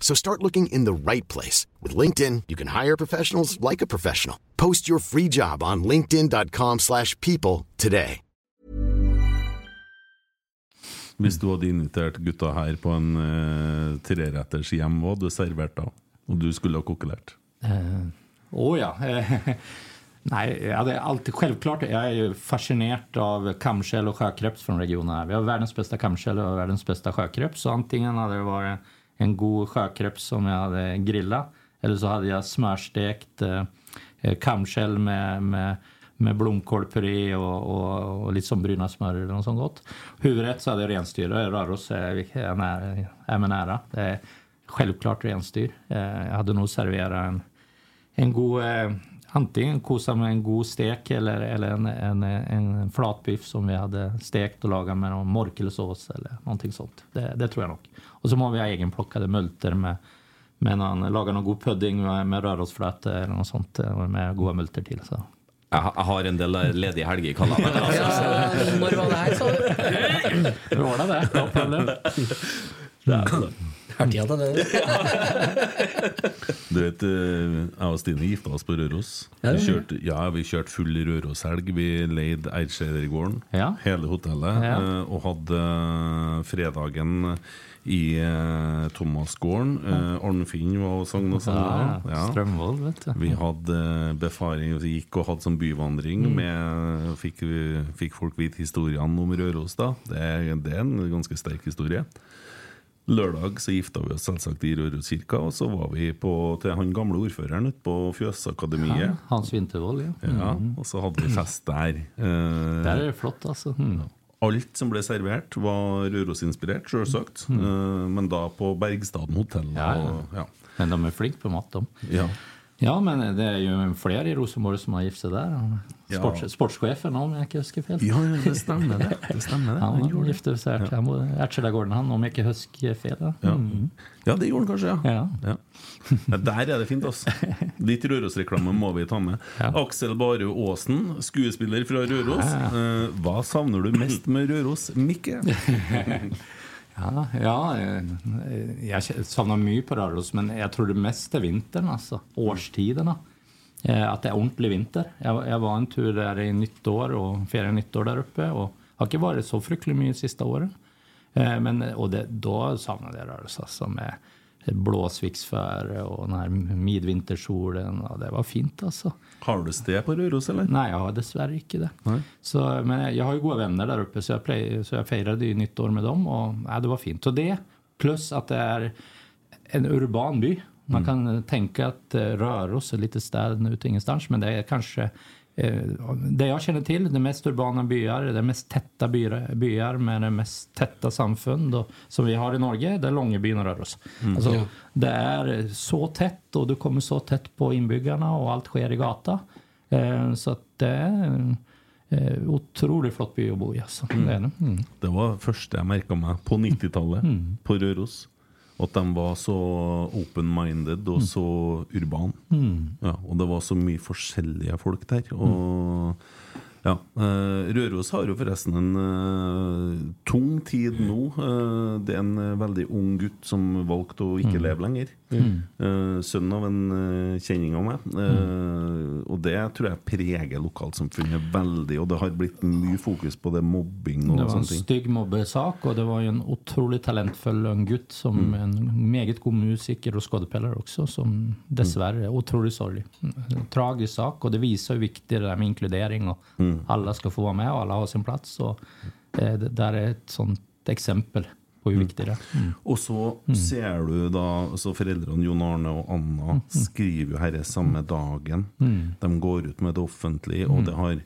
So start looking in the right place. With LinkedIn, you can hire professionals like a professional. Post your free job on linkedin.com slash people today. Hvis du hadde invitert gutta her på en uh, treretters hjem, hva hadde du servert da? Og du skulle ha kokkelert? Eh, oh ja. Eh, Nej, ja, det är alltid självklart. Jag är ju fascinerad av kamskäll och sjökreps från regionen. här. Vi har världens bästa kamskäll och världens bästa sjökreps. Så antingen hade det varit en god sjökreps som jag hade grillat. Eller så hade jag smörstekt eh, eh kamskäll med, med, med blomkålpuré och, och, och lite som bryna smör eller något sånt gott. Huvudrätt så hade jag renstyr. Röros är, eh, är, nära, är mig nära. Det är självklart renstyr. Eh, jag hade nog serverat en, en god eh, antingen kosa med en god stek eller, eller en, en, en flatbiff som vi hade stekt och lagat med någon morkelsås eller någonting sånt. Det, det tror jag nog. Och så har vi egenplockade multer med, med någon, laga någon god pudding med, med rörosflöte eller något sånt eh, med goda multer till. Så. Jeg ha- jeg har en del ledige helger i kalenderen. Altså. Når var det her, sa du? Det var det, det. Ja, til det. Du vet, eh, jeg og Stine gifta oss på Røros. Ja, Vi kjørte, ja, vi kjørte full Røroshelg. Vi leide Eidskjedergården, Ja. hele hotellet, Ja. eh, og hadde eh, fredagen i eh, Thomasgården. Eh, Arnfinn var og sang og sang. Ja. Strømvoll, vet du. Vi hadde eh, befaring, vi gikk og hadde sånn byvandring. Mm. Med, fikk, fikk folk vite historiene om Røros. da Det er, det er en ganske sterk historie. Lørdag så gifta vi oss selvsagt i Røroskirka, og så var vi på, til han gamle ordføreren ute på Fjøsakademiet. Ja, Hans Vintervold, ja. Ja, Mhm. og så hadde vi fest der. Eh, Der er det flott, altså. Mm. Alt som ble servert, var Røros-inspirert, selvsagt. Mm. Eh, men da på Bergstaden hotell. Ja, ja. Ja. Men de er flinke på mat, de. Ja. Ja, men det er jo flere i Rosenborg som har gift seg der. Ja. Sports, Sportssjefen, om jeg ikke husker feil. Ja, ja, det stemmer det. Det stemmer det. Han Han gifte seg til Ertseldagården, han, om jeg ikke husker feil. da. Ja. Mm. ja, det gjorde han kanskje, ja. Ja. ja. Ja, Der er det fint, altså. Litt Røros-reklame må vi ta med. Aksel Barø Aasen, skuespiller fra Røros. Eh, hva savner du mest med Røros, Mikke? Ja, ja, eh, jag jeg savner mye på Røros, men jag tror det mest är vintern. altså. Årstidene. Eh, att det är ordentlig vinter. Jag, var- var en tur där i nyttår og ferie nyttår där uppe. och har inte varit så fryktelig mye siste året. Eh, Men, och det, då savner jag Røros, altså, med blåsviksføre og den her midvintersolen. og Det var fint, altså. Har du sted på Røros, eller? Nei, jeg har dessverre ikke det. Så, men jeg har jo gode venner der oppe, så jeg, pleier, så jeg feiret i nyttår med dem. Og ja, det var fint. Så det, pluss at det er en urban by. Man kan tenke at eh, Røros er litt sted ute ingenstans, men det kanskje eh, det jeg kjenner til, det mest urbane byer, det mest tette byer, byer med det mest tette samfunn da, som vi har i Norge, det er Longyearbyen og Røros. Altså, Ja. Det er så tett, og du kommer så tett på innbyggerne, og alt skjer i gata. Eh, så at det en eh, utrolig flott by å bo i. Altså. Det er det. Mm. Det var det første jeg merka meg på 90-tallet på Røros. At de var så open-minded og så urban. Ja, og det var så mye forskjellige folk der. Og ja, eh, Røros har jo forresten en eh, tung tid nå. Eh, det er en veldig ung gutt som valgte å ikke leve lenger. Eh, sønn av en eh, kjenning av meg. Eh, og det tror jeg preger lokalsamfunnet veldig. Og det har blitt mye fokus på det mobbing og Det var en stygg mobbesak, og det var en utrolig talentfull ung gutt. Som en meget god musiker og skuespiller også, som dessverre er utrolig sorglig. Tragisk sak, og det viser hvor viktig det er med inkludering. og Alle skal få være med, og alle har sin plass. og det der er et sånt eksempel hvor viktig det er. Mm. Og så ser du da så Foreldrene Jon Arne og Anna skriver jo herre samme dagen. De går ut med det offentlige, og det har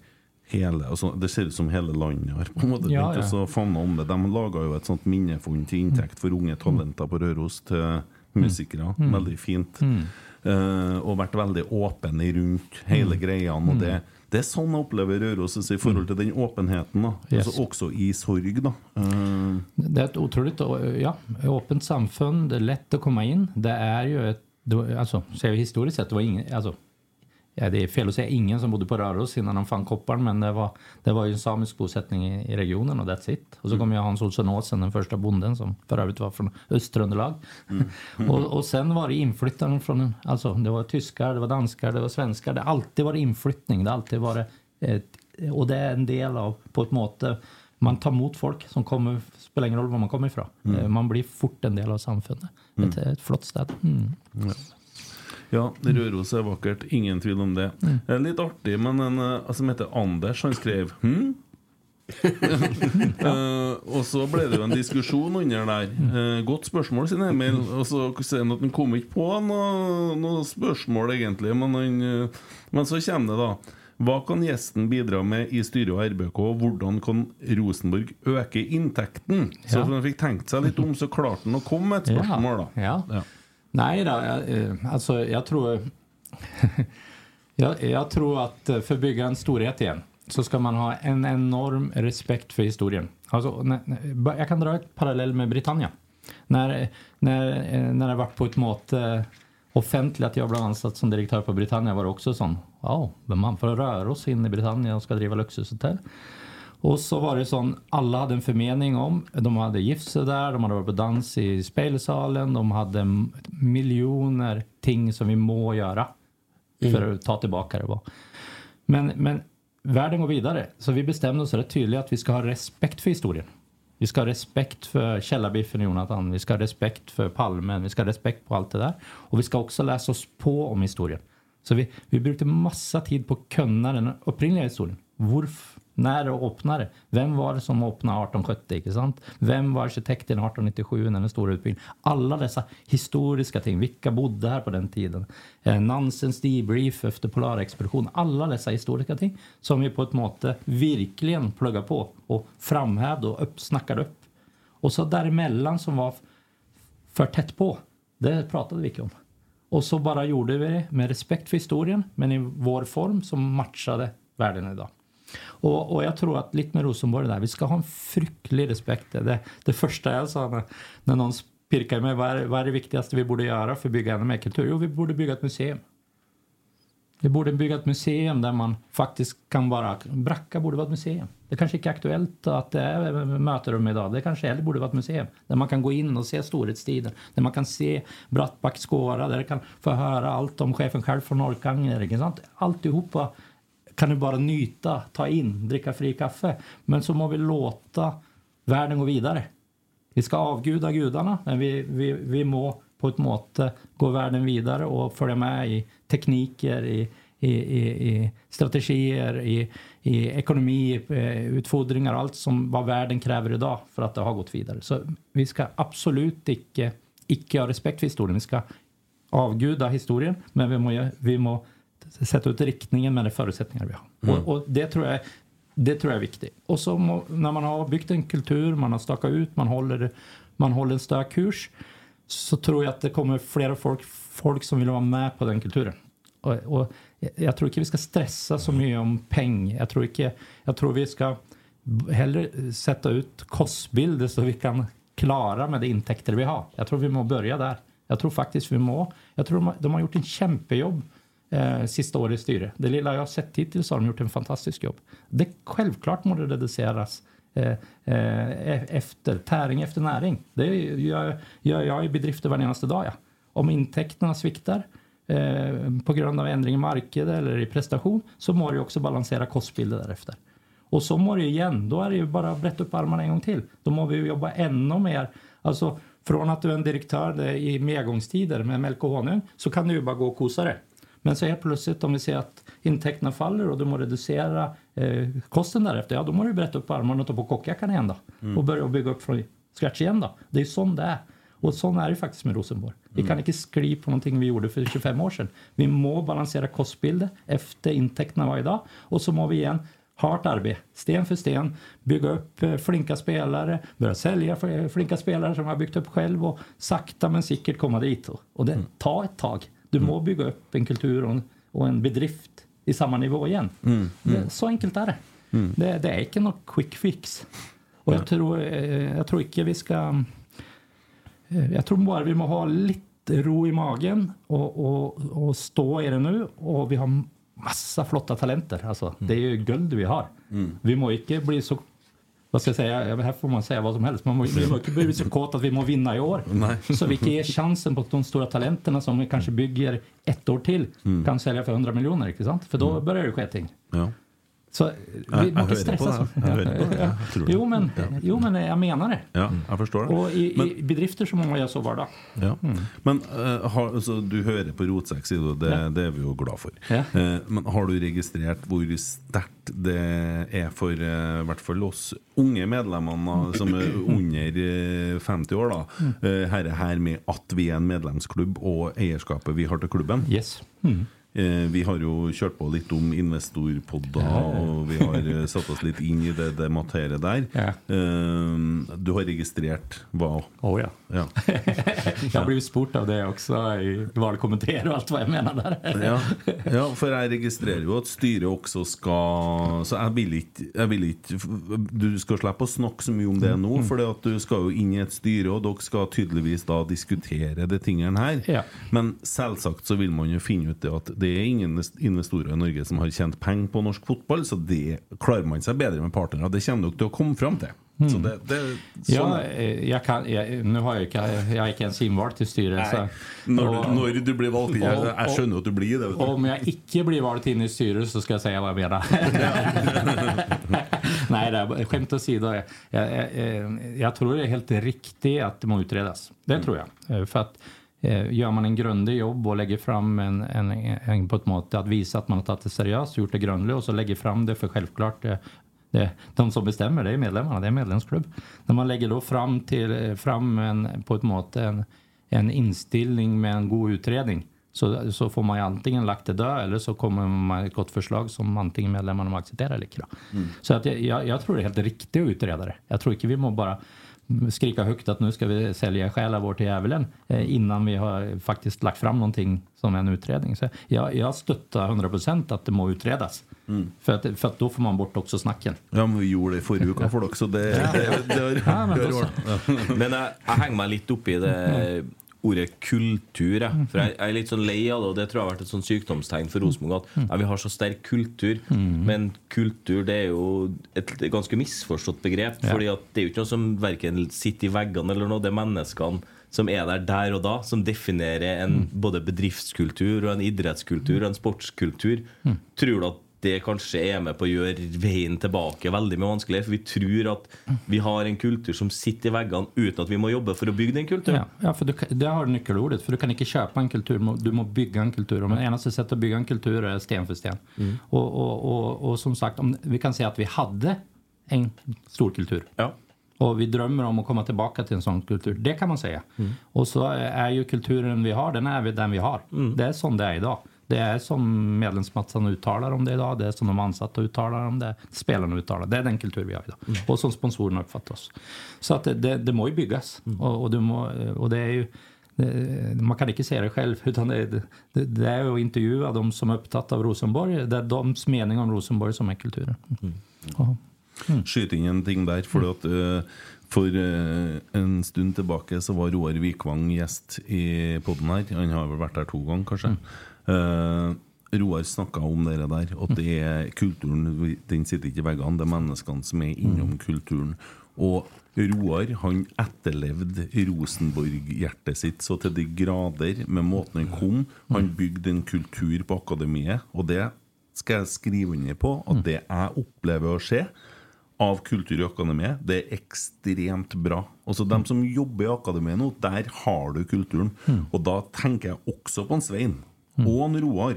hele altså, Det ser ut som hele landet har på en måte Ja, begynt ja. favne om det. De laga jo et sånt minnefond til inntekt for unge talenter på Røros til musikere. Veldig fint. Eh, og vært veldig åpen i rundt hele greia. Og det, det er sånn jeg opplever Røros i forhold til den åpenheten. Yes. altså, Også i sorg. da Eh, Det er et utroligt ja, åpent samfunn. Det er lett å komme inn. Det er jo et det var, altså, Ser vi historisk sett, det var ingen altså, ja, Det er feil å si ingen som bodde på Røros innan de fant kopperen, men det var, det var jo en samisk bosetning i, i regionen, og that's it. Og så kom jo Hans Olsson Aasen, den første bonden, som for øvrig var fra Øst-Trøndelag. og, og sen var det innflytterne fra altså, Det var tysker, det var dansker, det var svensker. Det har alltid vært innflytning. Det har alltid vært et, og det er en del av på et måte man tar mot folk som kommer, spiller ingen rolle hvor man kommer ifra. Eh, Man blir fort en del av samfunnet. Et, et flott sted. Mm. Ja, Røros er vakkert. Ingen tvil om det. Eh, Litt artig, men en eh, som heter Anders, han skrev hm? Eh, og så ble det jo en diskusjon under der. Eh, godt spørsmål, sin Emil. Og så sier han at han kom ikke på noe, noe spørsmål, egentlig. Men, han, eh, men så kommer det, da. Hva kan gjesten bidra med i styret og RBK? Hvordan kan Rosenborg øke inntekten? Så Ja. når han fikk tenkt seg litt om, så klarte han å komme med et spørsmål, da. Ja. Ja. Nej då, jag, eh, alltså jag tror... jag, jag tror att eh, för att bygga en storhet igen så ska man ha en enorm respekt för historien. Alltså, när, när- jag kan dra ett parallell med Britannia. När, när, eh, när det var på ett måte offentligt att jag blev ansatt som direktör på Britannia var det också sån, ja, men man får röra oss in i Britannia och ska driva luxushotell. Och så var det sån, alla hade en förmening om, de hade gift sig där, de hade varit på dans i spelsalen, de hade miljoner ting som vi må göra för att ta tillbaka det. Var. Men, men världen går vidare, så vi bestämde oss rätt tydligt att vi ska ha respekt för historien. Vi ska ha respekt för Källarbiffen och Jonathan, vi ska ha respekt för Palmen, vi ska ha respekt på allt det där. Och vi ska också läsa oss på om historien. Så vi, vi brukade massa tid på att kunna den upprinnliga historien. Varf, när och öppnade. Vem var det som öppnade 1870? Inte sant? Vem var arkitekten 1897 när den stora utbyggnaden? Alla dessa historiska ting. Vilka bodde här på den tiden? Eh, Nansens debrief efter polarexpeditionen. Alla dessa historiska ting som vi på ett måte verkligen pluggar på och framhävde och upp, snackade upp. Och så däremellan som var för tätt på, det pratade vi inte om. Och så bara gjorde vi det med respekt för historien, men i vår form som matchade världen idag. Och, och jag tror att lite med Rosenborg där, vi ska ha en frycklig respekt. Det, det första jag sa när, när någon pirkade mig, vad är, vad är det viktigaste vi borde göra för att bygga ännu mer kultur? Jo, vi borde bygga ett museum. Vi borde bygga ett museum där man faktiskt kan vara... Bracka borde vara ett museum. Det kanske inte är aktuellt att det är möterum idag. Det kanske hellre borde vara ett museum. Där man kan gå in och se storhetstiden. Där man kan se Brattback skåra. Där man kan få höra allt om chefen själv från Orkanger. Alltihopa kan du bara nyta, ta in, dricka fri kaffe. Men så må vi låta världen gå vidare. Vi ska avguda gudarna, men vi, vi, vi må på ett måte gå världen vidare och följa med i tekniker, i, i, i, i strategier, i, i ekonomi, eh, utfodringar utfordringar och allt som vad världen kräver idag för att det har gått vidare. Så vi ska absolut icke, icke ha respekt för historien. Vi ska avguda historien, men vi må, vi må sätta ut riktningen med de förutsättningar vi har. Och, och det tror jag det tror jag är viktigt. Och så må, när man har byggt en kultur, man har stakat ut, man håller, man håller en stök kurs så tror jag att det kommer flera folk, folk som vill vara med på den kulturen. Och, och jag tror inte vi ska stressa så mycket om pengar. Jag tror, inte, jag tror vi ska hellre sätta ut kostbilder så vi kan klara med de intäkter vi har. Jag tror vi må börja där. Jag tror faktiskt vi må. Jag tror de har, de har gjort en kämpejobb eh, sista året i styre. Det lilla jag har sett hittills har de gjort en fantastisk jobb. Det självklart må det reduceras eh, eh, e-, efter täring efter näring. Det gör, gör jag i bedrifter varje dag. Ja. Om intäkterna sviktar eh, på grund av ändring i marknad eller i prestation så må det också balansera kostbilden därefter. Och så må det igen, då är det ju bara att bretta upp armarna en gång till. Då må vi jobba ännu mer. Alltså från att du är en direktör i medgångstider med mjölk honung så kan du ju bara gå och kosa dig. Men så helt plötsligt om vi ser att intäkterna faller och du må reducera eh, kosten därefter, ja då må du bretta upp armarna och ta på kockjackan igen då. Mm. Och börja bygga upp från scratch igen då. Det är sån det är. Och sån är det faktiskt med Rosenborg. Vi kan inte skri på någonting vi gjorde för 25 år sedan. Vi må balansera kostbilder efter intäkterna varje dag och så må vi igen Hårt arbete, sten för sten, bygga upp eh, flinka spelare, börja sälja för- flinka spelare som har byggt upp själv och sakta men säkert komma dit. Och det tar ett tag. Du må bygga upp en kultur och en, och en bedrift i samma nivå igen. Det, så enkelt är det. det. Det är inte något quick fix. Och jag tror, eh, jag tror inte vi ska... eh, Jag tror bara vi må ha lite ro i magen och, och, och stå i det nu. Och vi har massa flotta talenter. Alltså, Det är ju guld vi har. Vi må inte bli så... Vad ska jag säga? Här får man säga vad som helst. Man må, vi må inte bli så kåt att vi må vinna i år. Nej. Så vi kan ge chansen på att de stora talenterna som vi kanske bygger ett år till kan sälja för 100 miljoner. Inte sant? För då börjar det ske ting. Ja. Så jag vi hör på stressa. så. Jag hör. Jag. Jo, men, jo, men jag menar det. ja, jag förstår det. Och i, i bedrifter så må man göra så vardag. Ja. Men eh, har, altså, du hører på Rotsekk, sier du. Det, Ja. det er vi jo glad for. Ja. Eh, men har du registrert hvor sterkt det er for eh, i hvert fall oss unge medlemmene som er under eh, 50 år, da, Mm. eh, herre her med at vi er en medlemsklubb og eierskapet vi har til klubben? Yes. Mm. Eh, Vi har jo kjørt på litt om investorpodder, og vi har eh, satt oss litt inn i det, det materiet der. Eh, Du har registrert hva Oh, ja. Ja. Har blivit spurt av det också i valkommenterar och allt vad jag menar där. ja, ja, for jeg registrerer jo at styret også skal Så jeg vil ikke, jeg vil ikke Du skal slippe å snakke så mye om det nå, for at du skal jo inn i et styre, og dere skal tydeligvis da diskutere de tingene her. Ja. Men selvsagt så vil man jo finne ut det at det er ingen investorer i Norge som har tjent penger på norsk fotball, så det klarer man seg bedre med partnere. Det kommer dere til å komme fram til. Så det, det, Ja, sånn. eh, jeg kan, jeg, nå har jeg ikke, jeg er ikke ens innvalgt i styret. Nei, når, og- når du blir valgt inn Jeg, jeg skjønner at du blir det. Du. Om jeg ikke blir valgt inn i styret, så skal jeg si hva jeg mener. Nei, det er skämt åsido. Jeg, jeg, jeg, jeg tror det er helt riktig at det må utredes. Det tror jeg. Eh, For at eh, Gjør man en grundig jobb og legger fram en, en, en, på et måte at vise at man har tatt det seriøst, gjort det grundig, og så legger fram det for selvklart det, det, De som bestemmer, det er medlemmene. Det er medlemsklubb. Når man legger da fram, til, fram en, på et måte en, en innstilling med en god utredning, så, så får man ju antingen lagt det død, eller så kommer man med et godt forslag som antingen medlemmene må akseptere eller ikke. Da. Så at jeg, jeg, jeg tror det er helt riktig å utrede det. Jeg tror ikke vi må bare skrika høyt at nå skal vi selge sjela vår til djevelen eh, innan vi har faktisk lagt fram noe som en utredning. Så jeg, jeg støtter 100% at det må utredes. For, at, for at da får man bort også snakken. Ja, men vi gjorde det uke for dere, så det, det, det, Ja, men det har også- ordnet. Men jeg, jeg henger meg litt opp i det ordet kultur. Jeg. For jeg, jeg er litt sånn lei av det, og det tror jeg har vært et sånn sykdomstegn for Rosenborg. At ja, vi har så sterk kultur. Men kultur det er jo et ganske misforstått begrep. Ja. Fordi at det er jo ikke noe som verken sitter i veggene eller noe. Det er menneskene som er der der og da, som definerer en både bedriftskultur og en idrettskultur og en sportskultur. Tror du at det kanskje er med på å gjøre veien tilbake veldig mye vanskeligere? For vi tror at vi har en kultur som sitter i veggene uten at vi må jobbe for å bygge den kulturen. Ja, ja, for du, det har du nøkkelordet. For du kan ikke kjøpe en kultur, du må bygge en kultur. Og det eneste settet å bygge en kultur er sten for sten. Og, og, og, og som sagt, om, vi kan si at vi hadde en stor kultur. Ja. Og vi drømmer om å komme tilbake til en sånn kultur. Det kan man si. Og så er jo kulturen vi har, den vi- den vi har. Det er sånn det er i dag. Det er som medlemsmassene uttaler om det i dag, det er som de ansatte uttaler om det, spillerne uttaler. Det er den kulturen vi har i dag. Og som sponsorene oppfatter oss. Så at det, det, det må jo bygges. Og, og, du må, og det er jo det, man kan ikke se det selv, utan det, det, det jo å intervjue de som er opptatt av Rosenborg. Det er deres mening om Rosenborg som er kulturen. Ja. skyte inn en ting der. For, at, eh, for eh, en stund tilbake så var Roar Vikvang gjest i poden her. Han har vel vært der to ganger, kanskje. Eh, Roar snakka om det der, at det er kulturen Den sitter ikke i veggene, det er menneskene som er innom kulturen. Og Roar han etterlevde Rosenborg-hjertet sitt så til de grader med måten han kom. Han bygde en kultur på akademiet, og det skal jeg skrive under på at det jeg opplever å se av kultur i akademiet, det er ekstremt bra. Altså Dem som jobber i akademiet nå, der har du kulturen. Og da tenker jeg også på en Svein. Og en Roar.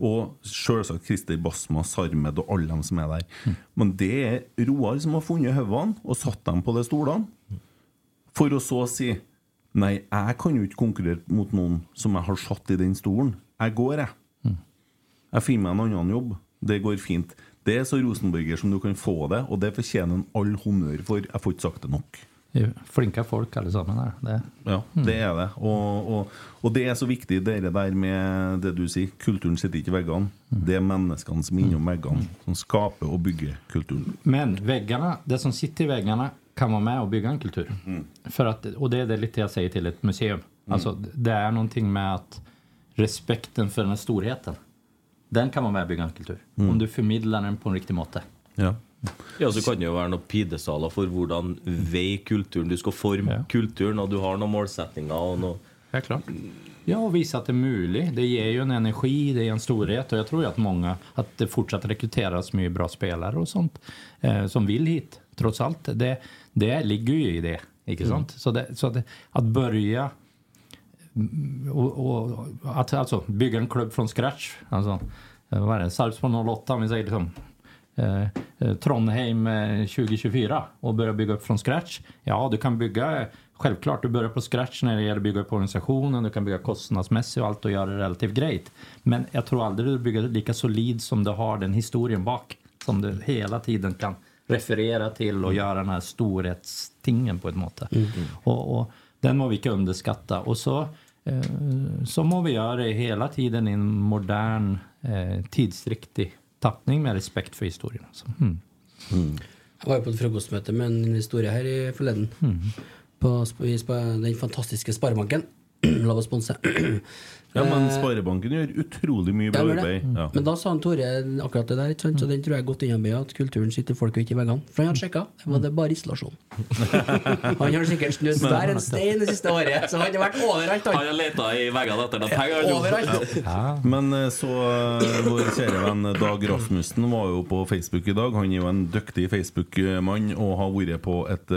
Og selvsagt Christer Basma, Sarmed og alle dem som er der. Men det er Roar som har funnet hodene og satt dem på de stolene. For å så si Nei, jeg kan jo ikke konkurrere mot noen som jeg har satt i den stolen. Jeg går, jeg. Jeg finner meg en annen jobb. Det går fint. Det er så Rosenborger som du kan få det, og det fortjener en all honnør for. Jeg får ikke sagt det nok. Flinke folk alle sammen her. Det. Ja, det er det. Og, og, og det er så viktig, det der med det du sier. Kulturen sitter ikke i veggene. Det er menneskene som er innom veggene, som skaper og bygger kulturen. Men väggarna, det som sitter i väggarna kan vara med och bygga en kultur. För att, och det är det lite jag säger till ett museum. Alltså, det är någonting med att respekten för den här storheten, den kan vara med och bygga en kultur. Om du förmedlar den på en riktig måte. Ja. Ja, så kan det jo være noen pidesaler for hvordan vei kulturen Du skal forme Ja. kulturen, og du har noen målsetninger og noe Ja, klart. Ja, och visa att det är möjligt. Det ger ju en energi, det är en storhet och jag tror ju att många, att det fortsatt rekryteras mycket bra spelare och sånt eh, som vill hit. Trots allt, det, det ligger ju i det. Inte sant? Så, det, så det, att börja mm, och, och att alltså bygga en klubb från scratch. Alltså, vad är det? Sarpsborg 08, om vi säger liksom Trondheim eh, 2024 och börja bygga upp från scratch. Ja, du kan bygga, eh, självklart, du börjar på scratch när det gäller att bygga upp organisationen, du kan bygga kostnadsmässigt och allt och göra det relativt grejt. Men jag tror aldrig du bygger lika solid som du har den historien bak, som du hela tiden kan referera till och göra den här storhetstingen på ett måte. Och, och den må vi inte underskatta. Och så, eh, så må vi göra det hela tiden i en modern, eh, tidsriktig tappning med respekt for historien. Altså. Mm. Jeg var jo på et frokostmøte med en historie her i forleden. På, sp- i den fantastiske Sparebanken. Lov å sponse. Ja, men Eh, Sparebanken gjør utrolig mye bra Ja, det. arbeid. Ja. Men da sa han Tore akkurat det der, ikke sant? så den tror jeg godt innarbeidet at kulturen sitter folk og ikke i veggene. For han hadde sjekka, det var det bare isolasjon. han har sikkert snudd hver en stein det siste året, så han har vært overalt. Han Han. har leta i veggene etter noe penger. Overalt. Men eh, så eh, vår kjære venn Dag Rasmussen var jo på Facebook i dag. Han er jo en dyktig Facebook-mann og har vært på et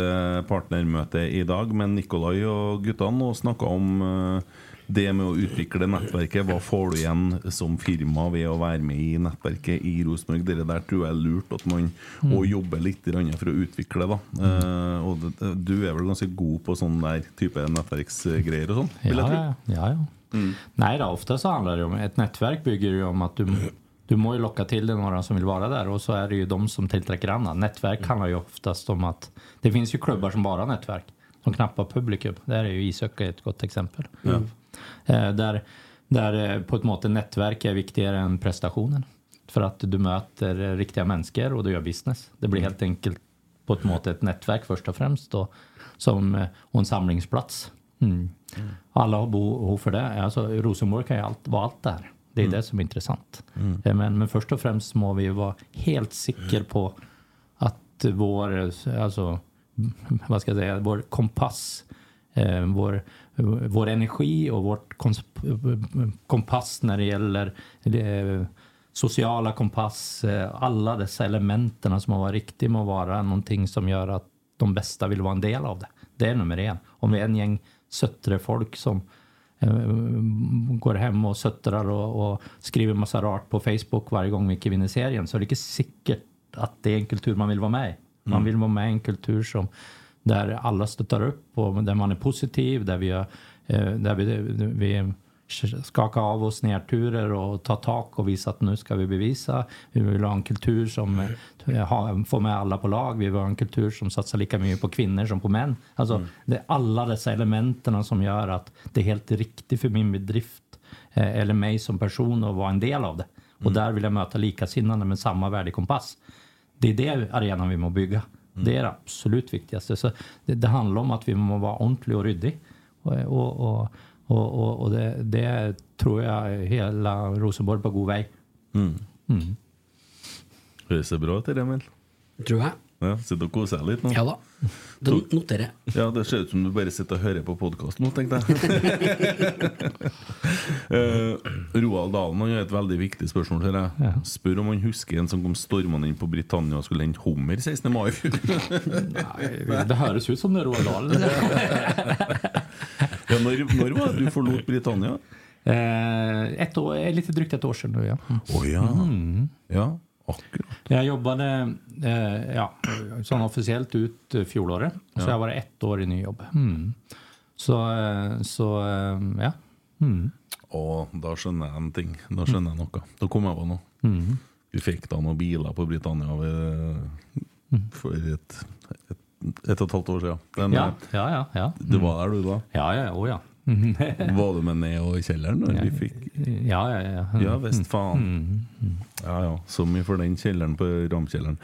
partnermøte i dag med Nikolai og guttene og snakka om eh, det med å utvikle nettverket. Hva får du igjen som firma ved å være med i nettverket i Rosenborg? Det der tror jeg er lurt at man Mm. jobber litt for å utvikle. da Eh, Og det- du er vel ganske god på sånn der type nettverksgreier og sånn? Ja, ja, ja, ja. Nej, då, ofta så handlar det om, ett nätverk bygger ju om att du, du må ju locka till dig några som vill vara där och så är det ju de som tillträcker andra. Nätverk handlar ju oftast om att det finns ju klubbar som bara har nätverk. Som knappt har publikum. Där är ju ishockey ett gott exempel. Eh, där, där eh, på ett mått nätverk är viktigare än prestationen. För att du möter eh, riktiga människor och du gör business. Det blir helt enkelt på ett mått ett nätverk först och främst då, som, eh, och en samlingsplats. Mm. Alla har behov för det. Alltså, Rosenborg kan ju allt, vara allt där. Det är det som är intressant. Eh, Men, men först och främst må vi vara helt säkra på att vår, eh, alltså, vad ska jag säga, vår kompass, eh, vår, vår energi och vårt kompass när det gäller eh, sociala kompass, eh, alla dessa elementen som har varit riktigt må vara någonting som gör att de bästa vill vara en del av det. Det är nummer en. Om vi är en gäng söttre folk som eh, går hem och söttrar och, och skriver massa rart på Facebook varje gång vi vinner serien så är det inte säkert att det är en kultur man vill vara med i. Man vill vara med i en kultur som där alla stöttar upp och där man är positiv, där vi, eh, där vi, vi skakar av oss nedturer och tar tak och visar att nu ska vi bevisa. Vi vill ha en kultur som eh, ha- får med alla på lag. Vi vill ha en kultur som satsar lika mycket på kvinnor som på män. Alltså, Det är alla dessa elementen som gör att det är helt riktigt för min bedrift eh, eller mig som person att vara en del av det. Och där vill jag möta likasinnande med samma värdekompass. Det är det arenan vi må bygga. Det är det absolut viktigaste. Så det, det handlar om att vi må vara ordentlig och ryddig. Och, och, och, och, det, det tror jag hela Rosenborg på god väg. Høres det bra ut, Emil? Tror jeg. Ja, Sitter og koser deg litt nå? Ja da. Det noterer jeg. Ja, det ser ut som du bare sitter og hører på podkast nå, tenkte jeg. Eh, Roald Dalen han har et veldig viktig spørsmål til deg. Spør om han husker en som kom stormende inn på Britannia og skulle hente hummer 16. mai. i fjor. Det høres ut som det er Roald Dahl. ja, når, når var det du forlot Britannia? Eh, ett år, eh, lite drygt ett år sedan nu ja. Å ja. Ja, akkurat. Jag jobbade eh, ja, sånn officiellt ut eh, fjolåret. Så jag har varit ett år i ny jobb. Mm. Så, eh, så eh, ja. Mm. Å, da skjønner jeg en ting. Da skjønner jeg noe. Da kom jeg på noe. Vi fikk da noen biler på Britannia ved, for et, et, et og et halvt år siden. Den, Ja, ja, ja. ja. Du var der, du, da? Ja, ja, oh, ja. Var du med ned og i kjelleren? Når vi fikk Ja, ja, ja. Ja visst, faen. Ja ja, så mye for den kjelleren på Ramkjelleren.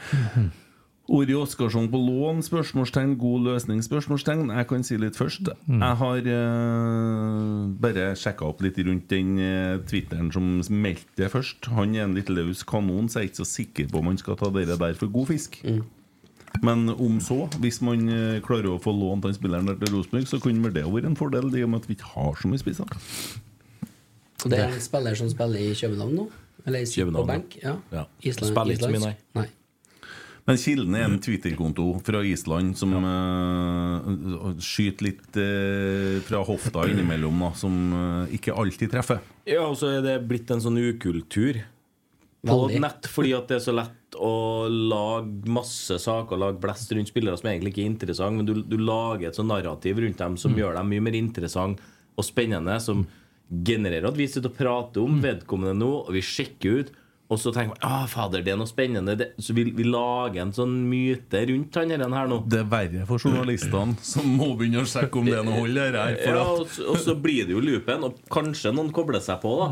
Ori Oskarsson på lån? Spørsmålstegn. God løsning? Spørsmålstegn. Jeg kan si litt først. Jeg har eh, bare sjekka opp litt rundt den eh, Twitteren som meldte det først. Han er en litt løs kanon, så jeg er ikke så sikker på om han skal ta dere der for god fisk. Men om så, hvis man eh, klarer å få lånt den spilleren der til Rosenborg, så kunne vel det vært en fordel, i og med at vi ikke har så mye spisser. Det er en spiller som spiller i København nå? Eller i København, på benk? Ja. Ja. Island, Spiller ikke så mye, nei. Men Kilden er en Twitter-konto fra Island som eh, skyter litt eh, fra hofta innimellom, da, som eh, ikke alltid treffer. Ja, og så er det blitt en sånn ukultur på Veldig. nett, fordi at det er så lett å lage masse saker, lage blest rundt spillere som egentlig ikke er interessante, men du, du lager et sånn narrativ rundt dem som gjør dem mye mer interessant og spennende, som genererer at vi sitter og prater om vedkommende nå, og vi sjekker ut, og så tenker man ah, fader, det er noe spennende. Det, så vi, vi lager en sånn myte rundt han her her nå. Det er verre for journalistene, som må begynne å sjekke om det er noe hold her. Ja, og, så- og så blir det jo loopen, og kanskje noen kobler seg på, da.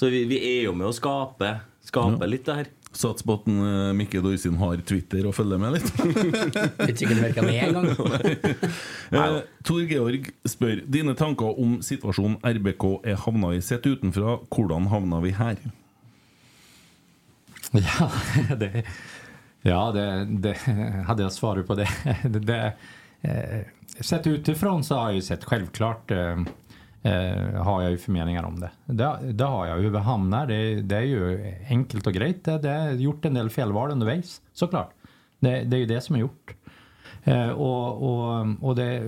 Så vi, vi er jo med å skape, skape litt det her. Sats på at en, eh, Mikke Dorsin har Twitter og følger med litt. Med en gang. Eh, Tor Georg spør dine tanker om situasjonen RBK er havna i. Sett utenfra, hvordan havna vi her? Ja, det, ja det, det, hade jag svarat på det. det, det eh, sett utifrån så har jag ju sett självklart eh, eh, har jag ju förmeningar om det. Det, det har jag. Hur vi hamnar, det, det är ju enkelt och grejt. Det, det är gjort en del felval underveis, såklart. Det, det är ju det som är gjort. Eh, och och, och det,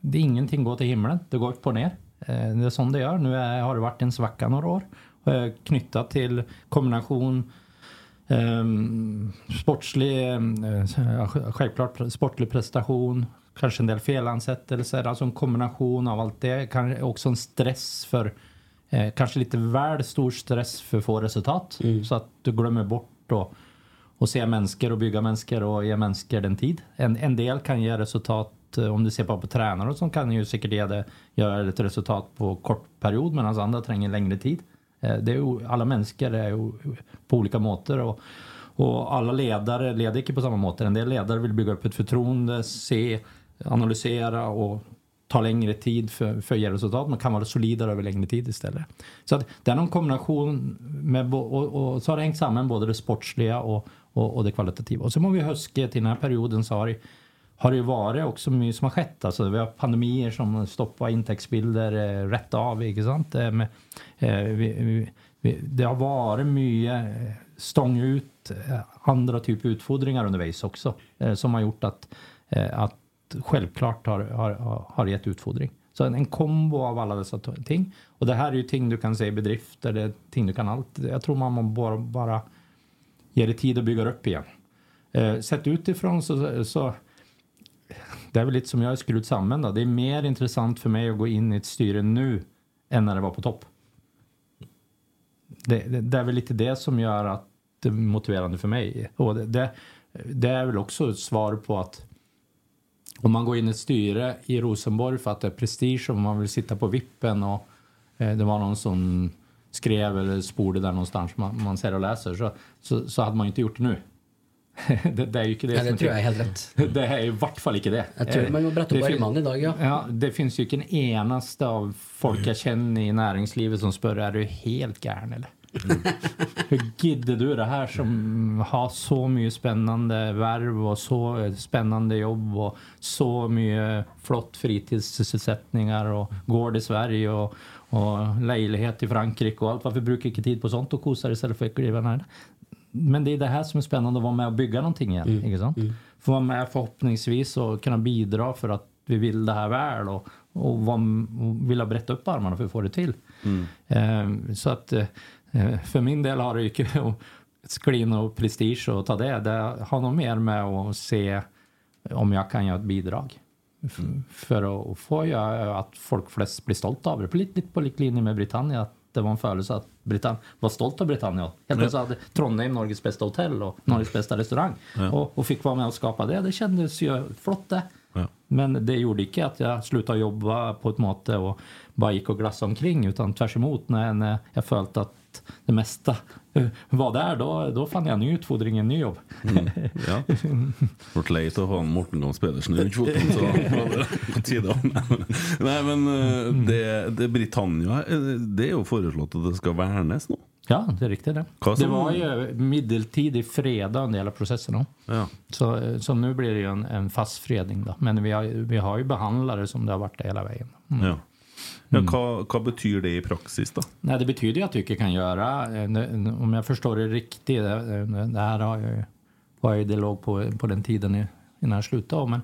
det är ingenting går till himlen, det går upp och ner. Eh, det är sånt det gör. Nu är, har det varit en svacka några år. Eh, knyttat till kombination Um, sportslig, uh, självklart sportlig prestation, kanske en del felansättelser, alltså en kombination av allt det. Kanske också en stress för, uh, kanske lite väl stor stress för att få resultat. Mm. Så att du glömmer bort och, och se människor och bygga människor och ge människor den tid. En, en del kan ge resultat, uh, om du ser på, på tränare och som kan ju säkert ge det, göra ett resultat på kort period medan andra tränger längre tid. Eh, Det är ju, alla människor är ju på olika måter och, och alla ledare leder inte på samma måter. En del ledare vill bygga upp ett förtroende, se, analysera och ta längre tid för, för att ge resultat. Man kan vara solidare över längre tid istället. Så att det är någon kombination med, och, och så har det hängt samman både det sportsliga och, och, och det kvalitativa. Och så må vi huska till den här perioden så har det, har det ju varit också mycket som har skett. Alltså, vi har pandemier som stoppar intäktsbilder eh, rätt av. Inte sant? Eh, med, eh, vi, vi, vi, det har varit mycket eh, stång ut eh, andra typer av utfodringar undervis också. Eh, som har gjort att, eh, att självklart har, har, har, gett utfodring. Så en, en kombo av alla dessa ting. Och det här är ju ting du kan se i bedrifter, det är ting du kan allt. Jag tror man bara, bara ge det tid att bygga upp igen. Eh, sett utifrån så, så det är väl lite som jag är skruvat samman då. Det är mer intressant för mig att gå in i ett styre nu än när det var på topp. Det, det, det är väl lite det som gör att det är motiverande för mig. Och det, det, det är väl också ett svar på att om man går in i ett styre i Rosenborg för att det är prestige och man vill sitta på vippen och eh, det var någon som skrev eller sporde där någonstans man, man ser och läser så, så, så hade man ju inte gjort det nu. det, det är ju inte det Ja, det tror jag är helt rätt. det är i vart fall inte det. Jag tror man må brette upp Det fin- armene i dag, ja. Ja, det finns ju inte en enaste av folk jag känner i näringslivet som spör är du helt gärn eller? Hur gidder du det här som har så mycket spännande värv och så spännande jobb och så mycket flott fritidssysselsättningar och gård i Sverige och, och lägenhet i Frankrike och allt. Varför brukar inte tid på sånt och kosar istället för att kliva ner? Men det är det här som är spännande att vara med och bygga någonting igen. Inte sant? Få vara med förhoppningsvis och kunna bidra för att vi vill det här väl och, och, vara, och vilja brätta upp armarna för att få det till. Eh, så att eh, för min del har det ju sklin och prestige att ta det. Det har nog mer med att se om jag kan göra ett bidrag. F- För att få göra att folk flest blir stolta av det. På lite, på linje med Britannia. Att det var en födelse att Britannia var stolt av Britannia. Helt plötsligt hade Trondheim Norges bästa hotell och Norges bästa restaurang. Och, och fick vara med och skapa det. Det kändes ju flott det. Ja. Men det gjorde inte att jag slutade jobba på ett måte och bara gick och glassade omkring. Utan tvärs emot när, när jag följt att det mesta eh, var där, då, då fann jag ny utfodring, en ny jobb. Ja. Vart leit att ha en Pedersen rundt foten, så det på tide. Nei, men eh, det, det Britannia, eh, det är ju föreslått att det ska värnas nu. Ja, det är riktigt det. Det var ju medeltid freda under hela processen. Då. Ja. Så, så nu blir det ju en, en fast fredning. Då. Men vi har, vi har ju behandlare som det har varit hela vägen. Mm. Ja. Ja, vad, vad betyder det i praxis då? Nej, det betyder ju att inte kan göra, eh, om jag förstår det riktigt, det, det här har ju, var ju det låg på, på den tiden innan jag slutade. Men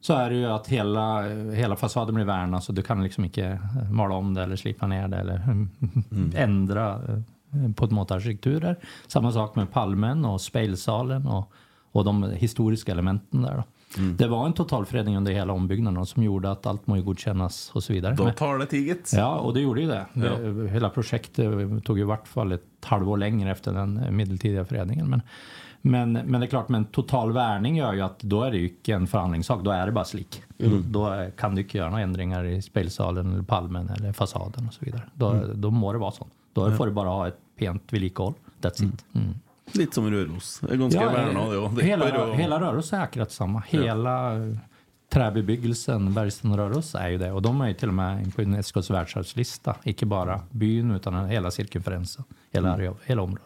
så är det ju att hela, hela fasaden blir värnad så du kan liksom inte eh, måla om det eller slipa ner det eller ändra eh, på ett mått arkitekturer. Samma sak med palmen och spejlsalen och, och de historiska elementen där. Då. Det var en totalfredning under hela ombyggnaden som gjorde att allt må ju godkännas och så vidare. Då Men- tar det tiget. Ja, och det gjorde ju det. det hela projektet tog ju i vart fall ett halvår längre efter den medeltida förändringen. Men, men, men det är klart, med en total värning gör ju att då är det ju en förhandlingssak, då är det bara slik. Då kan du inte göra några ändringar i spelsalen, eller palmen eller fasaden och så vidare. Då, då må det vara så. Då får du bara ha ett pent vedlikehold. That's it. Mm. Litt som Røros. Det er ganske Ja, verna, det òg. hela, hela Röros är akkurat samma. Hela eh, träbebyggelsen Bergsten och Röros är ju det. Och de är ju till och med på Unescos världsarvslista. Inte bara byn utan hela cirkumferensen. Hela, area- hela området.